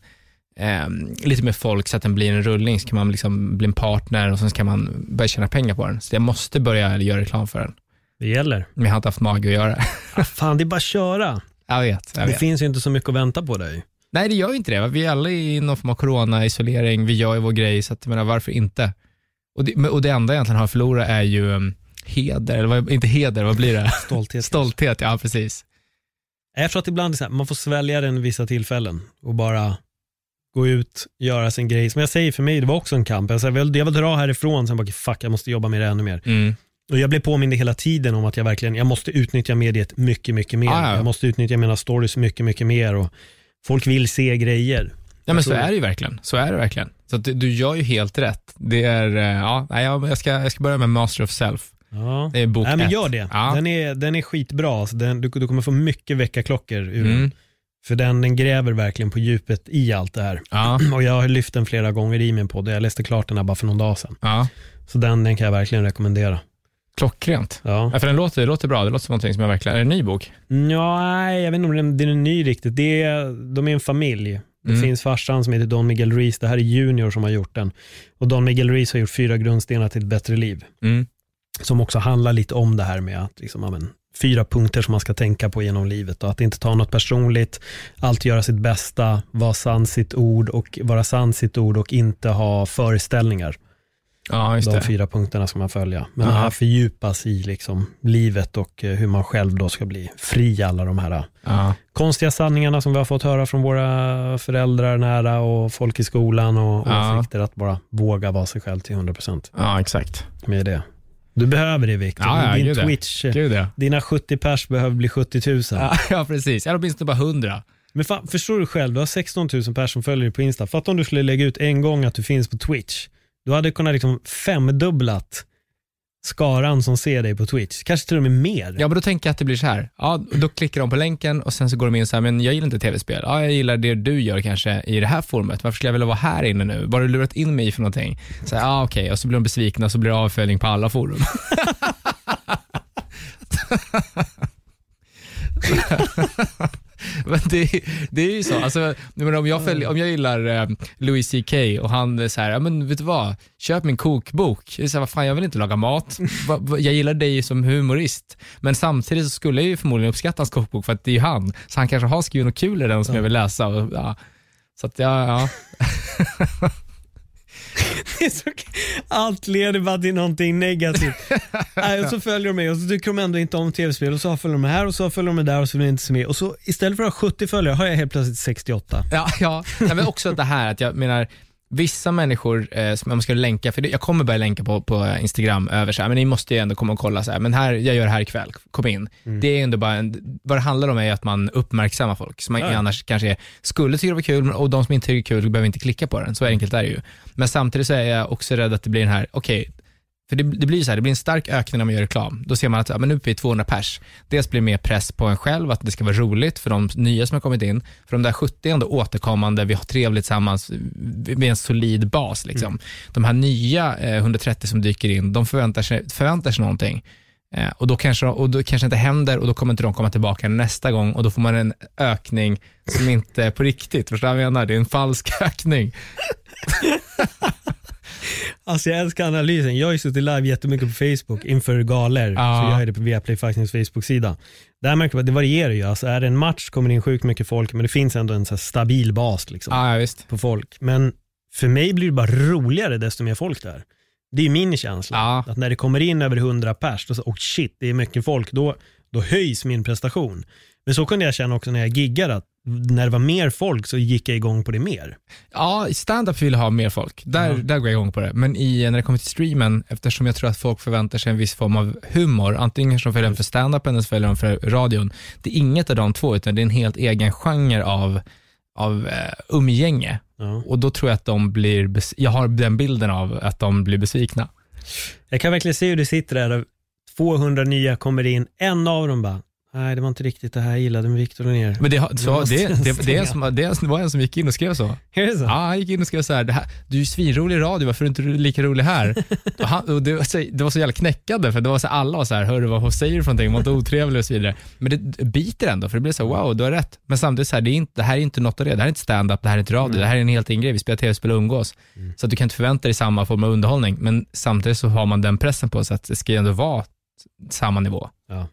eh, lite mer folk så att den blir en rullning, så kan man liksom bli en partner och sen ska man börja tjäna pengar på den. Så jag måste börja göra reklam för den. Det gäller. Men jag har inte haft mage att göra det. Ah, fan, det är bara att köra. Jag vet, jag Det vet. finns ju inte så mycket att vänta på dig. Nej, det gör ju inte det. Vi är alla i någon form av corona-isolering, vi gör ju vår grej, så att, jag menar, varför inte? Och det, och det enda jag egentligen har att förlora är ju um, heder, eller vad, inte heder, vad blir det? Stolthet. Stolthet, ja precis. Jag tror att ibland här, man får svälja den vissa tillfällen och bara gå ut, göra sin grej. Som jag säger, för mig, det var också en kamp. Jag, jag, vill, jag vill dra härifrån, sen bara, fuck, jag måste jobba med det ännu mer. Mm. Och jag blev påmind hela tiden om att jag verkligen, jag måste utnyttja mediet mycket, mycket mer. Ah, ja. Jag måste utnyttja mina stories mycket, mycket mer. Och folk vill se grejer. Ja, men så är det ju verkligen. Så är det verkligen. Så du, du gör ju helt rätt. Det är, eh, ja, jag, ska, jag ska börja med Master of Self. Ja. Det är bok Nej, men gör det. Ja. Den, är, den är skitbra. Alltså, den, du, du kommer få mycket väckarklockor ur Mm. den. För den, den gräver verkligen på djupet i allt det här. Ja, Och jag har lyft den flera gånger i min podd. Jag läste klart den här bara för någon dag sedan. ja. Så den, den kan jag verkligen rekommendera. Klockrent. Ja. Ja, för den låter, det låter bra. Det låter som någonting som jag verkligen... Är det en ny bok? Ja, nej, jag vet inte om den, den är ny riktigt. Det är, de är en familj. Det Mm. finns farsan som heter Don Miguel Ruiz. Det här är Junior som har gjort den. Och Don Miguel Ruiz har gjort fyra grundstenar till ett bättre liv. Mm. Som också handlar lite om det här med att liksom, ja, men, fyra punkter som man ska tänka på genom livet. Och att inte ta något personligt, alltid göra sitt bästa, vara sann sitt ord och vara sann sitt ord och inte ha föreställningar. Ja, De fyra punkterna ska man följa. Men det här fördjupas i liksom livet och eh, hur man själv då ska bli fri alla de här eh, Ja. konstiga sanningarna som vi har fått höra från våra föräldrar nära och folk i skolan och Ja. åsikter. Att bara våga vara sig själv till 100% ja, exakt. med det. Du behöver det Viktor. Ja, ja, Din gud. Twitch, Gud ja. dina 70 pers behöver bli 70 000. Ja, ja, precis. Eller åtminstone bara hundra. Men fan, förstår du själv, du har 16 000 personer som följer dig på Insta. Fatta om du skulle lägga ut en gång att du finns på Twitch. Du hade kunnat liksom femdubblat skaran som ser dig på Twitch. Kanske till och med mer. Ja, men då tänker jag att det blir så här. Ja, då klickar de på länken och sen så går de in så här, men jag gillar inte tv-spel. Ja, jag gillar det du gör kanske i det här forumet. Varför skulle jag vilja vara här inne nu? Vad har du lurat in mig för någonting? Så här, ja, okej. Och så blir de besvikna och så blir det avföljning på alla forum. Men det, det är ju så. Alltså, menar, om, jag följer, om jag gillar eh, Louis CK och han är så här, ja, men vet du vad? Köp min kokbok. Det är så här, vad fan, jag vill inte laga mat. Va, va, jag gillar dig som humorist. Men samtidigt så skulle jag ju förmodligen uppskatta hans kokbok för att det är ju han. Så han kanske har skrivit något kul i den som jag vill läsa. Och, ja. Så att ja, ja. Så, allt leder bara till någonting negativt. Nej, och så följer de mig och så tycker de ändå inte om tv-spel och så följer de här och så följer de där och så vill de inte se med. Och så istället för att ha 70 följare har jag helt plötsligt 68. Ja, ja. Nej, men också det här att jag menar, vissa människor, eh, som om man ska länka, för det, jag kommer börja länka på, på Instagram över så här, men ni måste ju ändå komma och kolla så här, men här, jag gör det här ikväll, kom in. Det är ändå bara, en, vad det handlar om är att man uppmärksammar folk, som man Ja. annars kanske skulle tycka det var kul, men- och de som inte tycker det är kul behöver inte klicka på den, så enkelt är det ju. Men samtidigt så är jag också rädd att det blir den här, okej, för det, det blir så här, det blir en stark ökning när man gör reklam. Då ser man att ja, men nu är vi 200 pers. Dels blir det mer press på en själv, att det ska vara roligt för de nya som har kommit in. För de där 70 är ändå återkommande, vi har trevligt tillsammans, vi är en solid bas. Liksom. De här nya eh, 130 som dyker in, de förväntar sig, förväntar sig någonting. Eh, och, då kanske, och då kanske inte händer och då kommer inte de komma tillbaka nästa gång och då får man en ökning som inte är på riktigt. Förstår du vad jag menar? Det är en falsk ökning. Alltså jag älskar analysen. Jag har ju suttit live jättemycket på Facebook inför galer. Ja. Så jag är det på Viaplay Fightings Facebook-sida. Där märker man att det varierar ju. Alltså är det en match kommer det in sjukt mycket folk, men det finns ändå en så stabil bas liksom, Ja, på folk. Men för mig blir det bara roligare desto mer folk där. Det är ju min känsla. Ja. Att när det kommer in över 100 pers, oh shit, det är mycket folk, då, då höjs min prestation. Men så kunde jag känna också när jag giggade, att när det var mer folk så gick jag igång på det mer. Ja, i stand-up vill jag ha mer folk. Där, Ja. där går jag igång på det. Men i, när det kommer till streamen, eftersom jag tror att folk förväntar sig en viss form av humor, antingen kanske de följer den för stand-upen eller så följer de för radion. Det är inget av de två, utan det är en helt egen genre av, av eh, umgänge. Ja. Och då tror jag att de blir, jag har den bilden av att de blir besvikna. Jag kan verkligen se hur det sitter där, 200 nya kommer in, en av dem bara, nej det var inte riktigt det här jag gillade med Viktor ner. Men det, så, det, det, det, det, är en som- det var en som gick in och skrev så. Är det så? Ja, han gick in och skrev så här, här du är ju svinrolig i radio, varför är du inte lika rolig här? och han, och det, var så, det var så jävla knäckande, för det var så alla var så här, hörru vad säger du för någonting, var inte otrevlig och så vidare. Men det biter ändå, för det blir så här, wow, du har rätt. Men samtidigt så här, det, är inte, det här är inte något av det, det här är inte stand-up, det här är inte radio, det här är en helt egen grej, vi spelar tv-spel och umgås. Så att du kan inte förvänta dig samma form av underhållning, men samtidigt så har man den pressen på sig att det ska ändå vara samma nivå. Ja.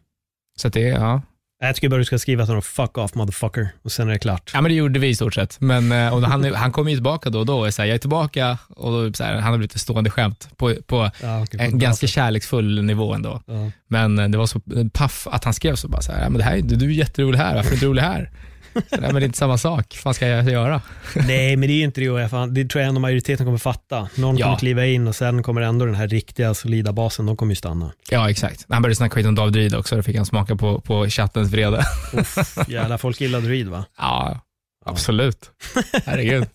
Så det, ja. Jag tycker bara du ska skriva till honom, fuck off motherfucker, och sen är det klart. Ja men det gjorde vi i stort sett. Men, eh, och han, han kom ju tillbaka då och då och är så här, jag är tillbaka och då, så här, han har blivit ett stående skämt på, på Ja, okej, en ganska kärleksfull nivå ändå. Ja. Men eh, det var så paff att han skrev så bara så här, ja, men det här, är- du är jätterolig här, varför är du inte rolig här? Så, nej, men det är inte samma sak. Vad ska jag göra? Nej, men det är ju inte det. fan, Det tror jag ändå majoriteten kommer fatta. Någon Ja. kommer kliva in och sen kommer ändå den här riktiga solida basen, de kommer ju stanna. Ja, exakt. Han började snacka skit om David Ryd också, då fick han smaka på, på chattens vrede. Jävla folk gillar Reed va? Ja, absolut. Herregud.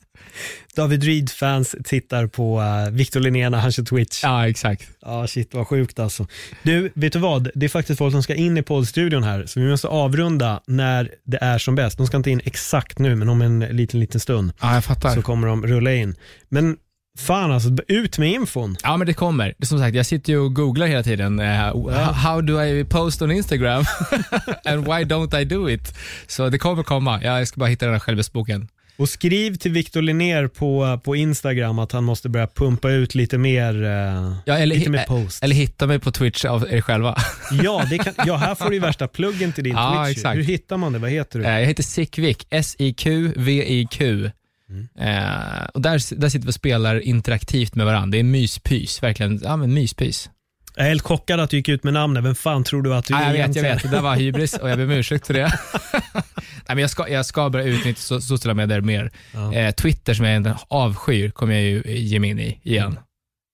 David Reed-fans tittar på uh, Victor Linné när han kör Twitch. Ja. Ja, exakt. shit vad sjukt alltså. Du, vet du vad? Det är faktiskt folk som ska in i poddstudion här, så vi måste avrunda när det är som bäst. De ska inte in exakt nu, men om en liten, liten stund Ja, jag fattar. så kommer de rulla in. Men fan alltså, ut med infon. Ja, men det kommer. Som sagt, jag sitter ju och googlar hela tiden. eh, how do I post on Instagram? And why don't I do it? Så det kommer komma. Jag ska bara hitta den här självhjälpsboken. Och skriv till Victor Linnér på, på Instagram att han måste börja pumpa ut lite mer, eh, Ja, eller, lite mer hi- post. eller hitta mig på Twitch av er själva. Ja, det kan, ja, här får du ju värsta pluggen till din Ja, Twitch. exakt. Hur hittar man det? Vad heter du? Eh, Jag heter Sickvik, S-I-Q-V-I-Q. Mm. Eh, och där, där sitter vi och spelar interaktivt med varandra. Det är myspys, verkligen. Ja, men myspys. Jag är helt chockad att du gick ut med namnet. Vem fan tror du att du är jag vet, jag vet. Det där var hybris och jag ber om ursäkt för det. Nej, men jag, ska, jag ska börja utnyttja so- sociala medier mer. Ja. Eh, Twitter som jag egentligen avskyr kommer jag ju ge mig in i igen.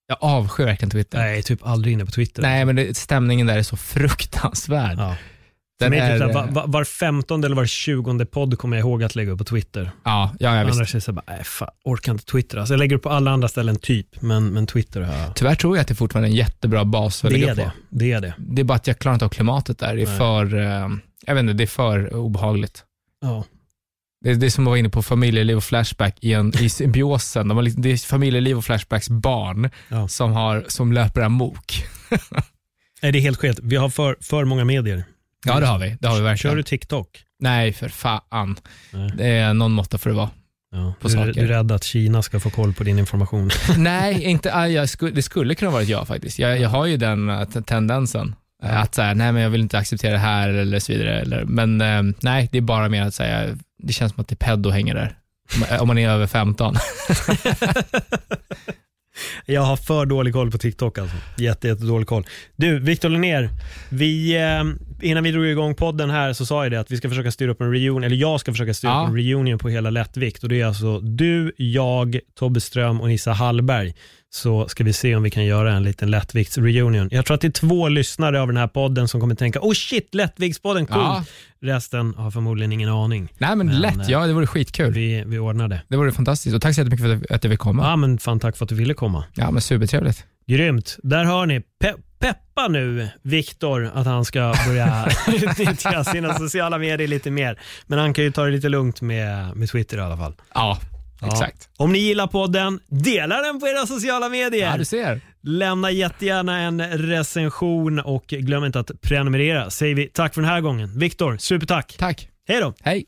Jag avskyr verkligen Twitter. Nej, typ aldrig inne på Twitter. Nej, men det, stämningen där är så fruktansvärd. Ja. För Den mig är typ är, såhär, var, var, femtonde eller var tjugonde podd kommer jag ihåg att lägga upp på Twitter. ja, ja, ja, visst. Annars är det såhär, nej fan, orkar inte Twitter. Alltså, jag lägger upp på alla andra ställen typ, men, men Twitter har jag. Tyvärr tror jag att det fortfarande är en jättebra bas att Det lägga är på. det. Det är det. Det är bara att jag klarar inte av klimatet där. Det är Nej. för, eh, jag vet inte, det är för obehagligt. Ja. Det är, det är som att vara inne på familjeliv och Flashback i, en, i symbiosen. De har, liksom- det är familjeliv och Flashbacks barn Ja. som, har, som löper amok. Nej, det är helt skevt. Vi har för, för många medier. Ja, det har vi. Det har vi verkligen. Kör du TikTok? Nej, för fan. Nej. Det är någon måtta för det vara. Ja. Du, är- du är rädd att Kina ska få koll på din information? nej, inte, ah, jag skulle, det skulle kunna vara jag faktiskt. Jag, jag har ju den eh, tendensen. Ja. Eh, Att säga, nej men jag vill inte acceptera det här eller så vidare. Eller, men eh, nej, det är bara mer att säga, det känns som att det är pedo hänger där. Om- man är över 15. Jag har för dålig koll på TikTok alltså. Jätte, jätte dålig koll. Du, Victor Linnér. Vi, eh, innan vi drog igång podden här så sa jag det att vi ska försöka styra upp en reunion, eller jag ska försöka styra Ja. upp en reunion på hela lättvikt. Och det är alltså du, jag, Tobbe Ström och Nissa Hallberg. Så ska vi se om vi kan göra en liten lättvikts-reunion. Jag tror att det är två lyssnare av den här podden som kommer tänka, oh shit, lättviktspodden, cool. Ja. Resten har förmodligen ingen aning. Nej men, Men, lätt, eh, ja det vore skitkul. Vi, vi ordnar det. Det vore fantastiskt. Och tack så jättemycket för att- du vill komma. Ja, men fan tack för att du ville komma. Ja men supertrevligt. Grymt. Där hör ni. Pe peppa nu Viktor att han ska börja utnyttja sina sociala medier lite mer. Men han kan ju ta det lite lugnt med, med Twitter i alla fall. Ja, Ja. exakt. Om ni gillar podden, dela den på era sociala medier. Ja, du ser. Lämna jättegärna en recension och glöm inte att prenumerera. Säger vi tack för den här gången. Viktor, supertack. Tack. Hej då. Hej.